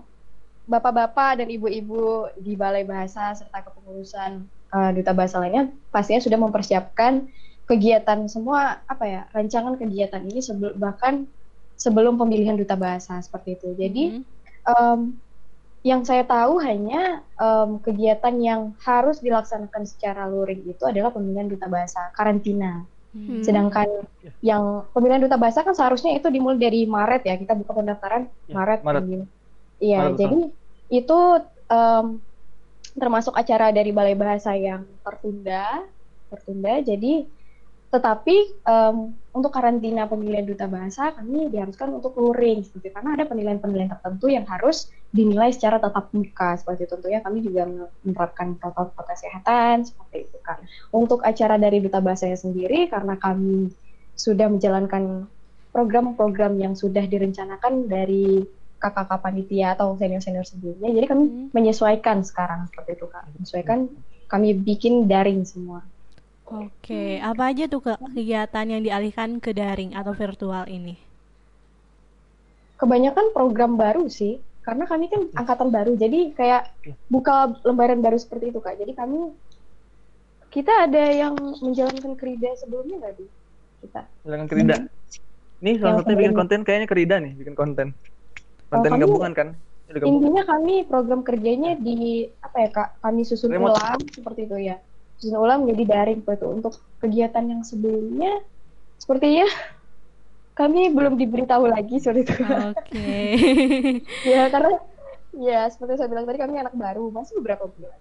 bapak-bapak dan ibu-ibu di balai bahasa serta kepengurusan eh, duta bahasa lainnya pastinya sudah mempersiapkan kegiatan semua apa ya rancangan kegiatan ini sebelum bahkan sebelum pemilihan duta bahasa seperti itu. Jadi Mhm. em, yang saya tahu hanya em, kegiatan yang harus dilaksanakan secara luring itu adalah pemilihan duta bahasa karantina. Hmm. Sedangkan yang pemilihan duta bahasa kan seharusnya itu dimulai dari Maret ya kita buka pendaftaran Ya, Maret. Maret. Iya, betul. jadi itu em, termasuk acara dari Balai Bahasa yang tertunda, tertunda. Jadi tetapi em, untuk karantina pemilihan duta bahasa kami diharuskan untuk luring seperti karena ada penilaian-penilaian tertentu yang harus dinilai secara tatap muka seperti. Tentunya kami juga menerapkan protokol kesehatan seperti itu kan. Untuk acara dari duta bahasanya sendiri karena kami sudah menjalankan program-program yang sudah direncanakan dari kakak-kakak panitia atau senior-senior sebelumnya. Jadi kami Hmm. menyesuaikan sekarang seperti itu kak. Menyesuaikan kami bikin daring semua. Oke, apa aja tuh kegiatan yang dialihkan ke daring atau virtual ini? Kebanyakan program baru sih, karena kami kan angkatan baru, jadi kayak buka lembaran baru seperti itu kak. Jadi kami kita ada yang menjalankan kerida sebelumnya nggak di kita? Silakan Kerida. Nih salah satunya bikin konten kayaknya Kerida nih, bikin konten. Konten kami- gabungan kan? Intinya kami program kerjanya di apa ya kak? Kami susun Remote. ulang seperti itu ya. Susun ulang menjadi daring seperti itu. Untuk kegiatan yang sebelumnya, sepertinya kami belum diberitahu lagi seperti itu. Oke. ya karena ya seperti saya bilang tadi kami anak baru, masih beberapa bulan.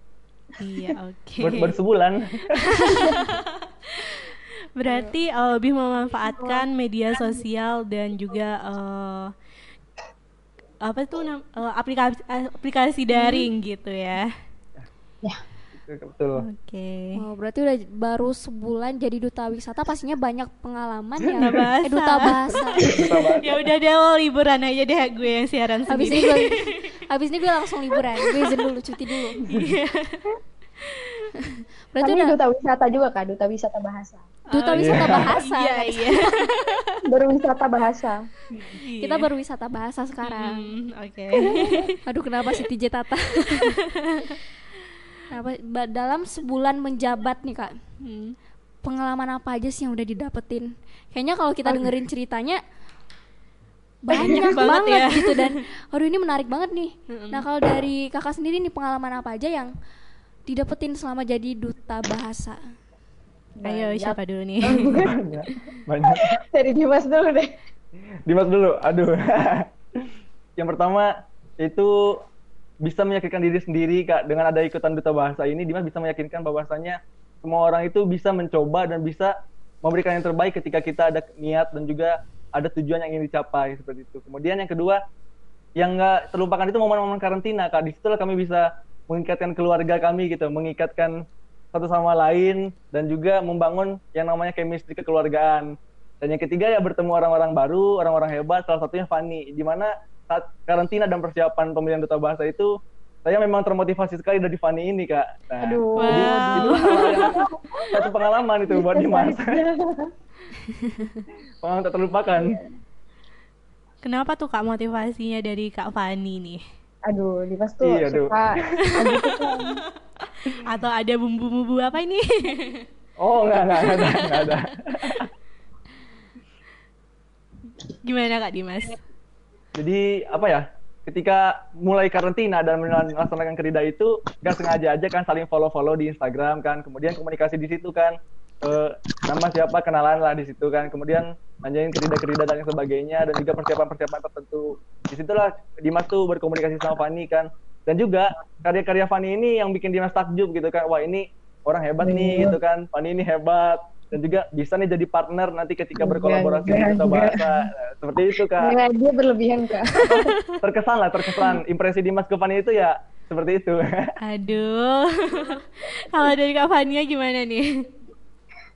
Iya, oke. Baru, baru sebulan. Berarti eh, lebih memanfaatkan media sosial dan juga eh, apa tuh nam- eh, aplikasi aplikasi daring gitu ya. Betul. Oke. Oh, berarti udah baru sebulan jadi duta wisata pastinya banyak pengalaman ya. Duta bahasa. Eh, duta bahasa. ya udah deh lo liburan aja deh gue yang siaran habis ini gue habis ini gue langsung liburan. Gue izin dulu cuti dulu. berarti kami udah duta wisata juga kak, duta wisata bahasa. duta Oh, wisata iya. bahasa. Iya, iya. Berwisata bahasa. Kita berwisata bahasa sekarang. Hmm, Oke. Aduh kenapa sih TJ Tata? Ba- dalam sebulan menjabat nih kak, Hmm. pengalaman apa aja sih yang udah didapetin? Kayaknya kalau kita dengerin ceritanya banyak, banget banget, ya. gitu dan aduh ini menarik banget nih. Nah kalau dari kakak sendiri nih pengalaman apa aja yang didapetin selama jadi duta bahasa? Ayo siapa dulu nih? Banyak. Banyak. Dari Dimas dulu deh. Dimas dulu. Aduh. yang pertama itu bisa meyakinkan diri sendiri kak. Dengan ada ikutan duta bahasa ini Dimas bisa meyakinkan bahwasanya semua orang itu bisa mencoba dan bisa memberikan yang terbaik ketika kita ada niat dan juga ada tujuan yang ingin dicapai seperti itu. Kemudian yang kedua yang nggak terlupakan itu momen-momen karantina kak. Di situlah kami bisa mengikatkan keluarga kami gitu mengikatkan satu sama lain dan juga membangun yang namanya chemistry kekeluargaan. Dan yang ketiga ya bertemu orang-orang baru orang-orang hebat salah satunya Fanny di mana saat karantina dan persiapan pemilihan duta bahasa itu saya memang termotivasi sekali dari Fanny ini kak nah, Aduh. jadi Wow. itu hal yang- satu pengalaman itu buat Dimas pengalaman tak terlupakan Kenapa tuh Kak motivasinya dari Kak Fani nih? Aduh, Dimas tuh Iya, aduh. suka. Atau ada bumbu-bumbu apa ini? oh enggak enggak enggak enggak ada Gimana Kak Dimas? Jadi apa ya ketika mulai karantina dan melaksanakan kerida itu gak sengaja aja kan saling follow-follow di Instagram kan kemudian komunikasi di situ kan eh, nama siapa kenalan lah di situ kan kemudian nanyain kerida-kerida dan yang sebagainya dan juga persiapan-persiapan tertentu. Di situlah Dimas tuh berkomunikasi sama Fani kan. Dan juga karya-karya Fani ini yang bikin Dimas takjub gitu kan wah ini orang hebat nih gitu kan Fani ini hebat dan juga bisa nih jadi partner nanti ketika berkolaborasi di Enggak, Duta enggak. Bahasa Nah, seperti itu kak Nggak, dia berlebihan kak. terkesan lah terkesan impresi Dimas ke Fani itu ya seperti itu Aduh. Kalau dari Kak Fania gimana nih?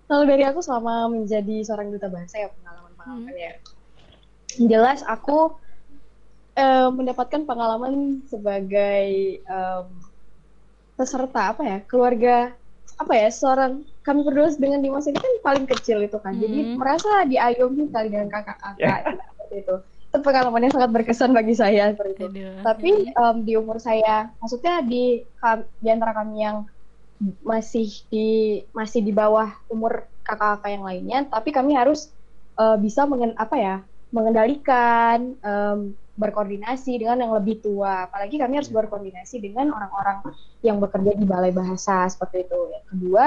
Kalau dari aku selama menjadi seorang duta bahasa ya pengalaman-pengalaman ya. Yang Jelas aku eh, mendapatkan pengalaman sebagai em, peserta apa ya keluarga apa ya seorang kami berdua dengan Dimas ini kan paling kecil itu kan. Jadi Hmm. merasa diayomi kali dengan kakak-kakak seperti itu itu pengalaman yang sangat berkesan bagi saya seperti itu. Aduh. tapi em, di umur saya maksudnya di di antara kami yang masih di masih di bawah umur kakak-kakak yang lainnya tapi kami harus eh, bisa mengen apa ya mengendalikan em, berkoordinasi dengan yang lebih tua. Apalagi kami harus berkoordinasi dengan orang-orang yang bekerja di balai bahasa seperti itu. Yang kedua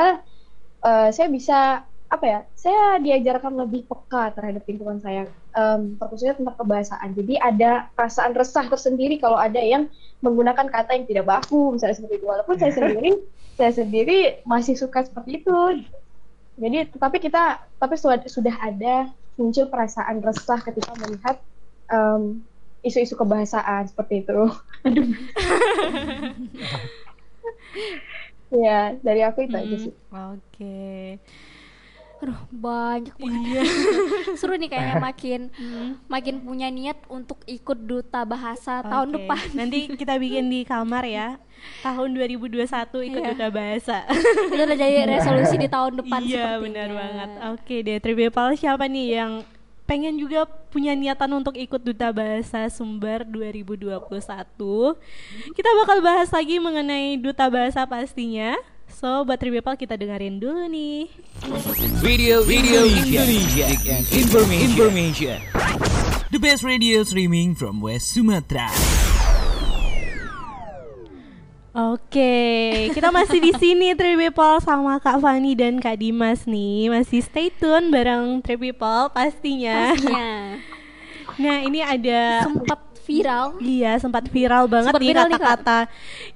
eh, saya bisa apa ya saya diajarkan lebih peka terhadap lingkungan saya. Em, terkhususnya tentang kebahasaan. Jadi ada perasaan resah tersendiri kalau ada yang menggunakan kata yang tidak baku misalnya seperti itu. Walaupun saya sendiri saya sendiri masih suka seperti itu. Jadi tetapi kita tapi sudah sudah ada muncul perasaan resah ketika melihat em, isu-isu kebahasaan seperti itu. aduh ya dari aku itu aja sih Oke. Aduh, banyak banget. Iya. Seru nih kayaknya makin makin punya niat untuk ikut duta bahasa tahun Oke. depan. Nanti kita bikin di kamar ya. Tahun 2021 ikut Iya. duta bahasa. Itu udah jadi resolusi di tahun depan iya, sepertinya. benar banget. Oke deh, Tribepal siapa nih yang pengen juga punya niatan untuk ikut duta bahasa Sumber 2021? Kita bakal bahas lagi mengenai duta bahasa pastinya. So, buat Tribepal kita dengerin dulu nih. Radio Radio Indonesia and information. information. The best radio streaming from West Sumatra. Oke, kita masih di sini Tribepol sama Kak Fani dan Kak Dimas nih. Masih stay tune bareng Tribepol pastinya. Pastinya. Nah, ini ada Sempat viral Iya, sempat viral banget Sempat nih kata-kata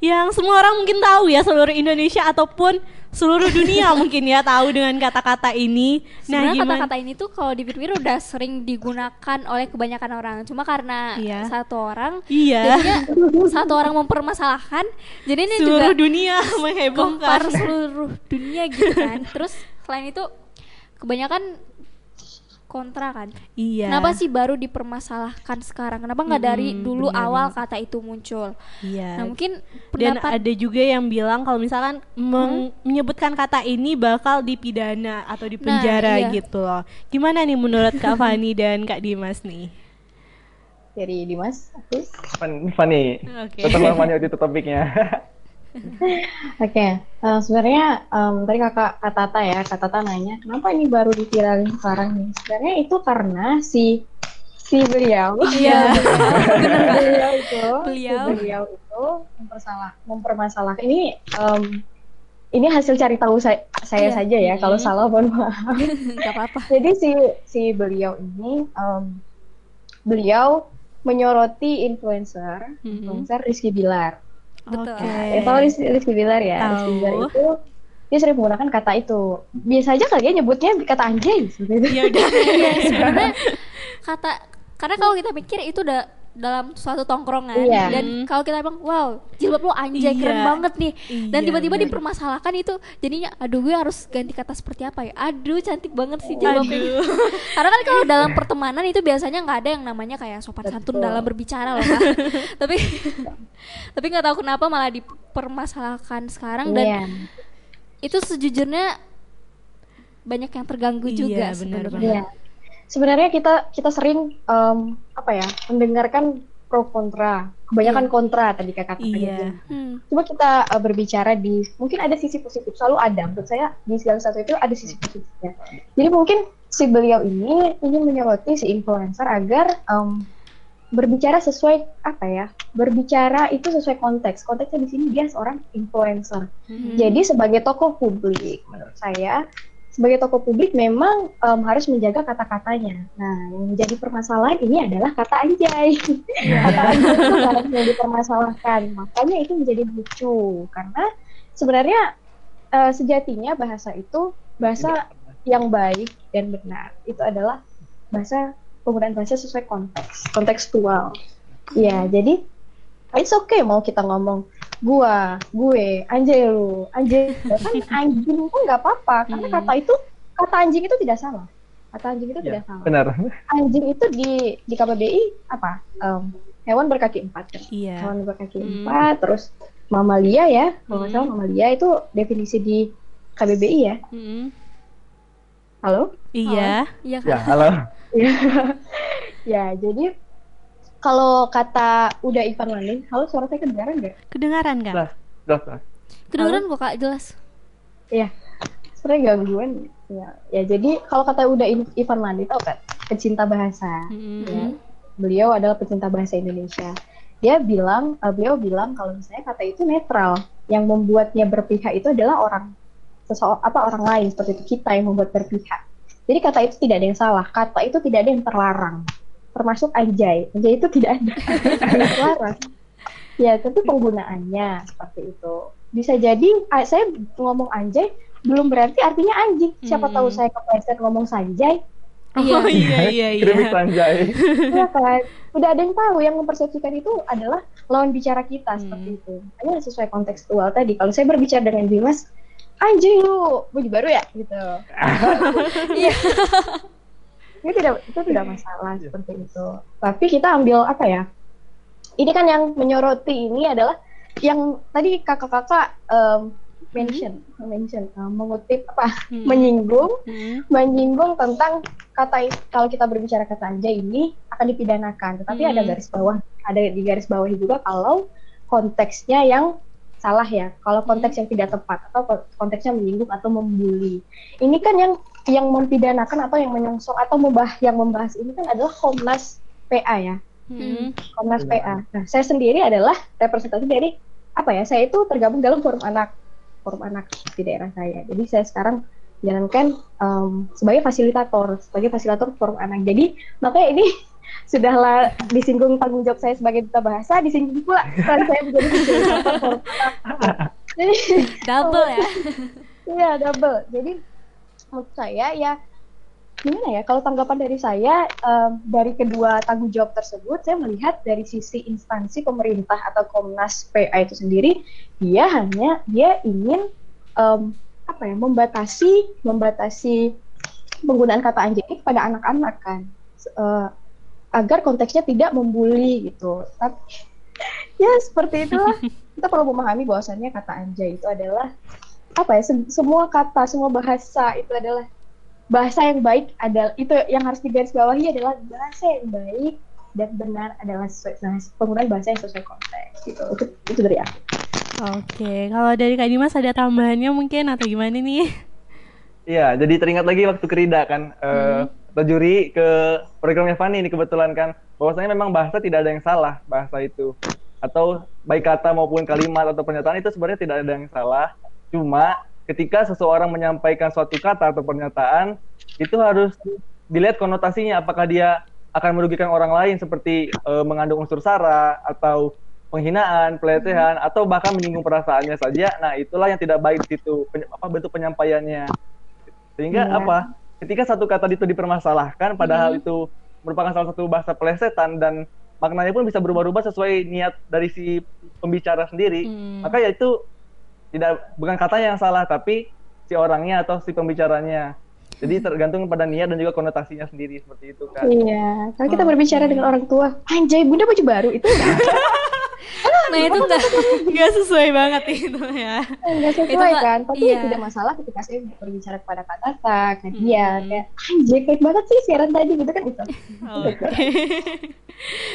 yang semua orang mungkin tahu ya seluruh Indonesia ataupun seluruh dunia mungkin ya tahu dengan kata-kata ini. Nah, Sebenarnya kata-kata ini tuh kalau dipikir udah sering digunakan oleh kebanyakan orang. Cuma karena Iya. satu orang, Iya. jadinya satu orang mempermasalahkan, jadi ini seluruh juga dunia menghebohkan. seluruh dunia gitu kan. Terus selain itu kebanyakan kontra kan. Iya. Kenapa sih baru dipermasalahkan sekarang? Kenapa nggak dari dulu benar awal banget. kata itu muncul? Iya. Nah mungkin Dan ada juga yang bilang kalau misalkan meng- menyebutkan kata ini bakal dipidana atau dipenjara iya. gitu loh. Gimana nih menurut Kak Fani dan Kak Dimas nih? dari Dimas aku Fan- Fanny. Oke. Tetap Fanny waktu itu topiknya. Oke, eh, sebenarnya em, tadi kakak Kak Tata ya, Kak Tata nanya kenapa ini baru diviralin sekarang nih? Sebenarnya itu karena si si beliau, Iya. beliau itu, Beliau. si beliau itu mempersalah, mempermasalahkan ini em, ini hasil cari tahu saya, saya Iya. saja ya, kalau salah mohon maaf. apa-apa. Jadi si si beliau ini em, beliau menyoroti influencer, Mhm. influencer Rizky Bilar. Betul. Oke. Ya, tahu Rizky, Rizky Bilar ya? Rizky Bilar itu dia sering menggunakan kata itu. Biasa aja kali ya nyebutnya kata anjing seperti itu. Ya udah. Iya sebenarnya kata karena kalau kita pikir itu udah dalam suatu tongkrongan Iya. dan kalau kita bilang wow jilbab lo anjay keren Iya. banget nih dan Iya, tiba-tiba bener. dipermasalahkan itu jadinya aduh gue harus ganti kata seperti apa ya aduh cantik banget sih jilbabnya Aduh. karena kan kalau dalam pertemanan itu biasanya nggak ada yang namanya kayak sopan santun Betul. dalam berbicara loh Kak. tapi tapi nggak tahu kenapa malah dipermasalahkan sekarang dan Iya. itu sejujurnya banyak yang terganggu Iya, juga benar sebenarnya. Sebenarnya kita kita sering em, apa ya mendengarkan pro kontra, kebanyakan kontra tadi kakak Iya. Hmm. Coba kita eh, berbicara di mungkin ada sisi positif, selalu ada. Menurut saya di segala satu itu ada sisi positifnya. Jadi mungkin si beliau ini ingin menyoroti si influencer agar em, berbicara sesuai apa ya? Berbicara itu sesuai konteks. Konteksnya di sini dia seorang influencer. Hmm. Jadi sebagai tokoh publik, menurut saya sebagai tokoh publik memang em, harus menjaga kata-katanya. Nah, yang menjadi permasalahan ini adalah kata anjay. kata anjay itu harus yang dipermasalahkan. Makanya itu menjadi lucu karena sebenarnya eh, sejatinya bahasa itu bahasa yang baik dan benar. Itu adalah bahasa penggunaan bahasa sesuai konteks, kontekstual. Ya, jadi it's okay mau kita ngomong gua, gue, anjay lu, anjay, kan anjing pun nggak apa-apa karena Hmm. kata itu kata anjing itu tidak salah. Kata anjing itu Ya, tidak salah. benar. Anjing itu di di KBBI apa? Em, hewan berkaki empat kan? Iya. Hewan berkaki Hmm. empat, terus mamalia ya, kalau nggak salah mamalia itu definisi di KBBI ya. Mm-mm. Halo? Iya. Iya Ya, kan? halo. ya, jadi kalau kata udah Ivan Landing, halo suara saya kedengaran nggak? Kedengaran nggak? Jelas, jelas, jelas. Kedengeran kok kak jelas. Iya, sebenarnya gangguan. Ya, ya jadi kalau kata udah Ivan Landing tau kan, pecinta bahasa. Mm-mm. Ya. Beliau adalah pecinta bahasa Indonesia. Dia bilang, eh, beliau bilang kalau misalnya kata itu netral, yang membuatnya berpihak itu adalah orang seseorang apa orang lain seperti itu kita yang membuat berpihak. Jadi kata itu tidak ada yang salah, kata itu tidak ada yang terlarang, termasuk anjay. Anjay itu tidak ada yang terlarang. Ya, tapi penggunaannya seperti itu. Bisa jadi saya ngomong anjay belum berarti artinya anjing. Siapa Hmm. tahu saya kepleset ngomong sanjay, Oh iya iya iya. Keripik sanjay. Iya kan? Udah ada yang tahu yang mempersepsikan itu adalah lawan bicara kita Hmm. seperti itu. Hanya sesuai kontekstual tadi. Kalau saya berbicara dengan Dimas, anjing lu, baju baru ya gitu. Iya. itu tidak itu tidak masalah seperti itu. Tapi kita ambil apa ya? Ini kan yang menyoroti ini adalah yang tadi kakak-kakak em, mention, mention, eh, mengutip apa, Hmm. menyinggung Mm-mm. menyinggung tentang kata kalau kita berbicara kata anjay ini akan dipidanakan tetapi ada Hmm. garis bawah ada di garis bawah juga kalau konteksnya yang salah ya kalau konteks yang tidak tepat atau ko- konteksnya menyinggung atau membuli ini kan yang yang mempidanakan atau yang menyongsong atau membah yang membahas ini kan adalah Komnas PA ya Mm-mm. Komnas. PA nah saya sendiri adalah representatif dari apa ya saya itu tergabung dalam forum anak forum anak di daerah saya jadi saya sekarang jalankan em, sebagai fasilitator sebagai fasilitator forum anak jadi makanya ini sudahlah disinggung tanggung jawab saya sebagai duta bahasa disinggung pula peran saya menjadi fasilitator forum anak jadi Double ya. Iya double. Jadi menurut saya ya gimana ya kalau tanggapan dari saya em, dari kedua tanggung jawab tersebut saya melihat dari sisi instansi pemerintah atau Komnas PA itu sendiri dia hanya dia ingin em, apa ya membatasi membatasi penggunaan kata anjing kepada anak-anak kan eh, agar konteksnya tidak membuli gitu. Tapi ya seperti itulah kita perlu memahami bahwasannya kata anjay itu adalah apa ya se- semua kata semua bahasa itu adalah bahasa yang baik adalah itu yang harus digarisbawahi adalah bahasa yang baik dan benar adalah sesuai nah, penggunaan bahasa yang sesuai konteks gitu. Itu, itu dari aku. Oke, kalau dari Kak Dimas ada tambahannya mungkin atau gimana nih? Iya, jadi teringat lagi waktu kerida kan, eh atau juri ke programnya Fanny ini kebetulan kan, bahwasanya memang bahasa tidak ada yang salah bahasa itu, atau baik kata maupun kalimat atau pernyataan itu sebenarnya tidak ada yang salah, cuma ketika seseorang menyampaikan suatu kata atau pernyataan itu harus dilihat konotasinya, apakah dia akan merugikan orang lain seperti eh, mengandung unsur sara atau penghinaan, pelecehan, atau bahkan menyinggung perasaannya saja. Nah, itulah yang tidak baik di situ, penye- apa bentuk penyampaiannya. Sehingga Iya. apa? Ketika satu kata itu dipermasalahkan, padahal itu merupakan salah satu bahasa pelesetan dan maknanya pun bisa berubah-ubah sesuai niat dari si pembicara sendiri, Hmm. maka ya itu tidak bukan katanya yang salah, tapi si orangnya atau si pembicaranya. Jadi tergantung pada niat dan juga konotasinya sendiri seperti itu kan. iya kalau kita berbicara dengan orang tua anjay bunda baju baru itu Nah itu enggak Gak sesuai banget itu ya. nggak sesuai Itu nggak- kan tapi iya. tidak masalah ketika saya berbicara kepada kak Tata ke dia Hmm. kayak anjay baik banget sih siaran tadi gitu kan itu Oke.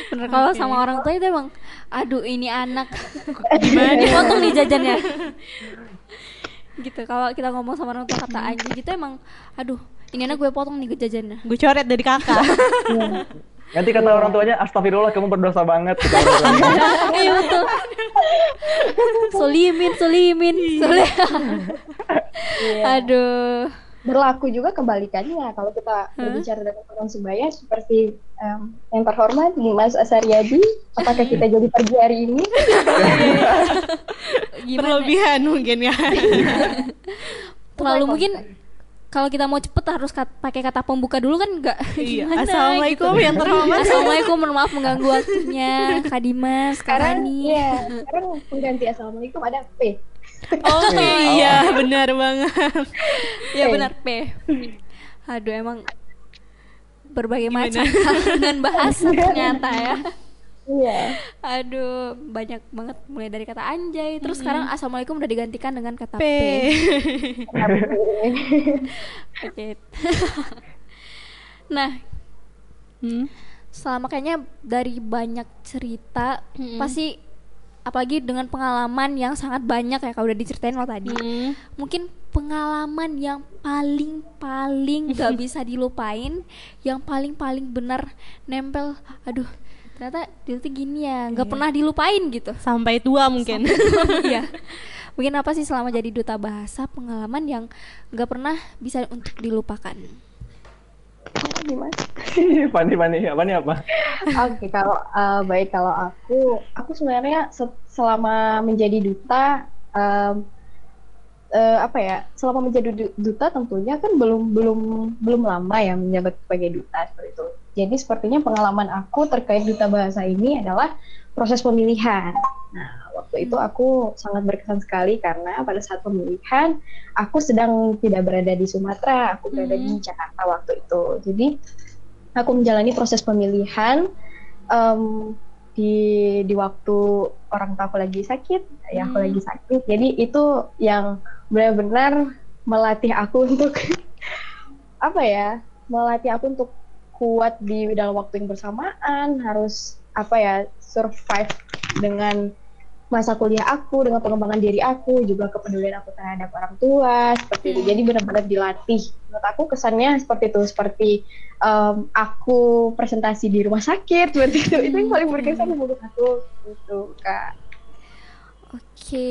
bener kalau Oke. sama orang tua itu emang aduh ini anak gimana dipotong nih jajannya gitu kalau kita ngomong sama orang tua kata anjing gitu emang aduh ini anak gue potong nih jajannya Gue coret dari kakak. Nanti kata orang tuanya, astagfirullah kamu berdosa banget. Tuanya. iya betul. Solimin solimin. Soli- aduh. Berlaku juga kebalikannya. Kalau kita berbicara dengan orang sebaya seperti yang terhormat Mas Asaryadi apakah kita jadi pergi hari ini? Gimana? Berlebihan mungkin ya. terlalu mungkin kalau kita mau cepet harus kat- pakai kata pembuka dulu kan enggak Iya. Gimana Assalamualaikum gitu. yang terhormat. Assalamualaikum mohon maaf mengganggu waktunya Kak Dimas Kak sekarang Rani ya sekarang pengganti assalamualaikum ada P Oh iya, benar banget. ya benar P aduh emang berbagai macam dengan bahasa ternyata ya Iya. Aduh, banyak banget mulai dari kata anjay, terus sekarang assalamualaikum udah digantikan dengan kata P. P. Oke. nah, Hmm. selama kayaknya dari banyak cerita Mm-mm. pasti apalagi dengan pengalaman yang sangat banyak ya kalau udah diceritain lo tadi. Hmm. Mungkin pengalaman yang paling paling gak bisa dilupain, yang paling paling benar nempel. Aduh, ternyata dia tuh gini ya, nggak pernah dilupain gitu. Sampai tua mungkin. Iya. Mungkin apa sih selama jadi duta bahasa pengalaman yang nggak pernah bisa untuk dilupakan? Gimana? Fani, Fani, apa nih apa? Oke, kalau eh, baik kalau aku, aku sebenarnya se- selama menjadi duta, em, eh, apa ya? Selama menjadi du- duta tentunya kan belum belum belum lama ya menjabat sebagai duta seperti itu. Jadi sepertinya pengalaman aku terkait duta bahasa ini adalah proses pemilihan. Nah, waktu itu aku sangat berkesan sekali karena pada saat pemilihan aku sedang tidak berada di Sumatera, aku berada di Jakarta waktu itu. Jadi aku menjalani proses pemilihan em, di di waktu orang tua aku lagi sakit, ya aku lagi sakit. Jadi itu yang benar-benar melatih aku untuk apa ya? Melatih aku untuk kuat di dalam waktu yang bersamaan, harus apa ya? survive dengan masa kuliah aku, dengan pengembangan diri aku, juga kepedulian aku terhadap orang tua, seperti itu. Jadi benar-benar dilatih. Menurut aku kesannya seperti itu, seperti em, aku presentasi di rumah sakit, seperti itu. Itu yang paling berkesan menurut aku, itu kak. Oke.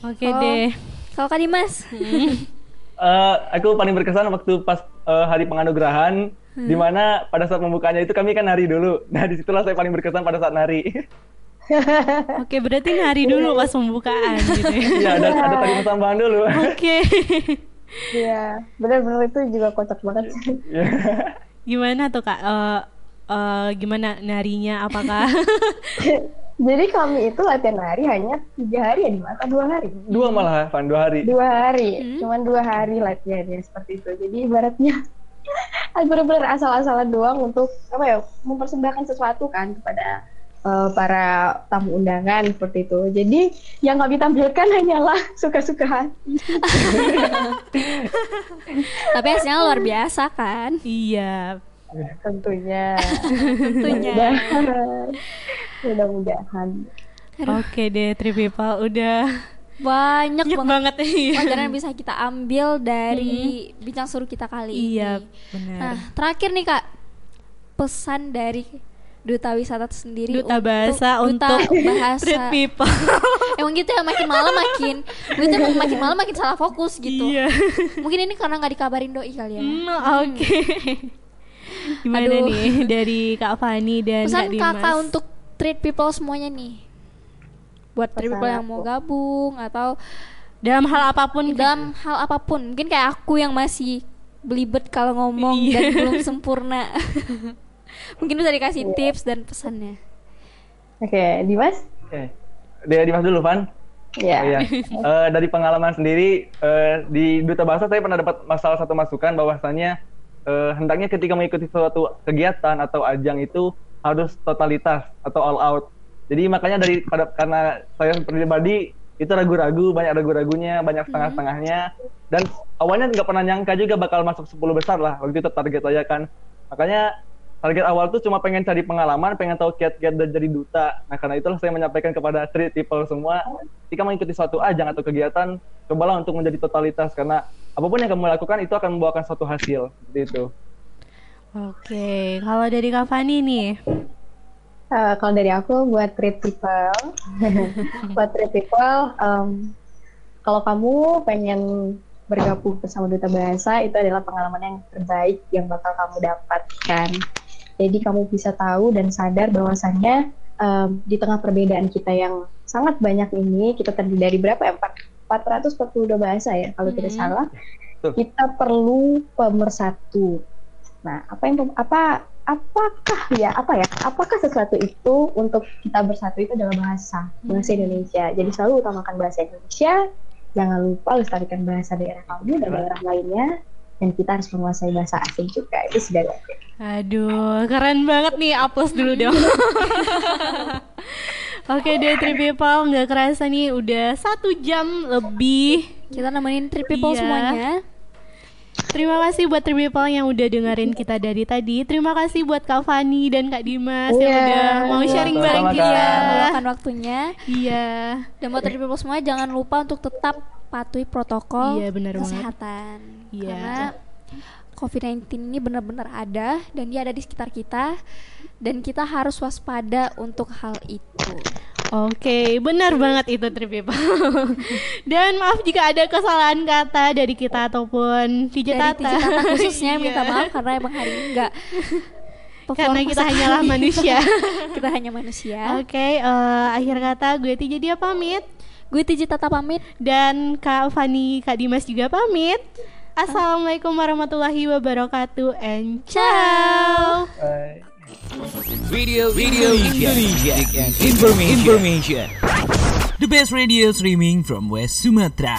Oke Kalau- deh. Kalau Kak Dimas, Eh, aku paling berkesan waktu pas eh, hari penganugerahan, di mana pada saat pembukanya itu kami kan nari dulu. Nah di situlah saya paling berkesan pada saat nari. Oke, berarti nari dulu pas pembukaan gitu ya. Iya ada ada tambahan dulu. Oke. Iya, benar-benar itu juga kocak banget. Iya. Gimana tuh Kak? Eh, eh, gimana narinya? Apakah Jadi kami itu latihan nari hanya tiga hari ya di mata dua hari. Dua malah, Van, dua hari. Dua hari, cuman dua hari latihannya seperti itu. Jadi ibaratnya benar-benar asal-asalan doang untuk apa ya mempersembahkan sesuatu kan kepada eh, para tamu undangan seperti itu. Jadi yang kami tampilkan hanyalah suka-suka hati. tapi hasilnya luar biasa kan? iya. Tentunya. Tentunya. Mudah-mudahan. Mudah-mudahan. Oke deh, Three People udah Banyak banyak banget banget iya. pelajaran yang bisa kita ambil dari bincang suruh kita kali Iya, ini. benar. Nah, terakhir nih Kak, pesan dari duta wisata itu sendiri Duta bahasa duta untuk bahasa. Treat people. Emang gitu ya makin malam makin duta makin malam makin salah fokus gitu. Iya. Mungkin ini karena nggak dikabarin doi kali ya. Hmm, Oke. Gimana Aduh. nih dari Kak Fani dan Pesan Kak Dimas? kakak untuk treat people semuanya nih. Buat people yang mau gabung atau dalam hal apa pun dalam hal apa pun. Mungkin kayak aku yang masih belibet kalau ngomong Iya. dan belum sempurna. Mungkin bisa dikasih tips dan pesannya. Oke, Dimas? Oke. Dia Dimas dulu, Van. Ya. Oh, iya. Eh, dari pengalaman sendiri eh, di duta bahasa saya pernah dapat masalah satu masukan bahwasanya eh, hendaknya ketika mengikuti suatu kegiatan atau ajang itu harus totalitas atau all out. Jadi makanya dari pada karena saya pribadi itu ragu-ragu, banyak ragu-ragunya, banyak setengah-setengahnya dan awalnya nggak pernah nyangka juga bakal masuk 10 besar lah waktu itu target saya kan. Makanya target awal tuh cuma pengen cari pengalaman, pengen tahu kiat-kiat dan jadi duta. Nah karena itulah saya menyampaikan kepada street people semua, jika mengikuti suatu ajang atau kegiatan, cobalah untuk menjadi totalitas karena apa pun yang kamu lakukan itu akan membawakan suatu hasil seperti itu. Oke, kalau dari Kak Fani nih. Eh, kalau dari aku buat treat people, buat treat people, em, kalau kamu pengen bergabung bersama duta bahasa itu adalah pengalaman yang terbaik yang bakal kamu dapatkan. Jadi kamu bisa tahu dan sadar bahwasannya em, di tengah perbedaan kita yang sangat banyak ini, kita terdiri dari berapa ya? Empat- 442 bahasa ya kalau tidak salah. Betul. Kita perlu pemersatu. Nah, apa yang apa apakah ya apa ya apakah sesuatu itu untuk kita bersatu itu adalah bahasa bahasa Indonesia jadi selalu utamakan bahasa Indonesia jangan lupa lestarikan bahasa daerah kamu dan daerah lainnya dan kita harus menguasai bahasa asing juga itu sudah wajib. Aduh, keren banget nih. Aplaus dulu dong. Oke deh, Three People nggak kerasa nih udah satu jam lebih. Kita nemenin trip people Iya. semuanya. Terima kasih buat Three People yang udah dengerin kita dari tadi. Terima kasih buat Kak Fani dan Kak Dimas yang Iya. udah mau sharing Sama-sama, bareng kita. Meluangkan waktunya. Iya. Dan buat trip people semua jangan lupa untuk tetap patuhi protokol Iya, benar banget. kesehatan. Iya. Karena COVID-19 ini benar-benar ada dan dia ada di sekitar kita dan kita harus waspada untuk hal itu. Oke, benar banget itu Three People. dan maaf jika ada kesalahan kata dari kita ataupun DJ Dari Tata. Tiji Tata khususnya minta Iya. maaf karena emang hari ini enggak Karena kita hanyalah manusia. kita hanya manusia. Oke, eh, akhir kata gue Tija dia pamit Gue Tiji Tata pamit. dan Kak Fani, Kak Dimas juga pamit. Assalamualaikum warahmatullahi wabarakatuh and ciao. Bye. Radio Radio Indonesia, and information. information. The best radio streaming from West Sumatra.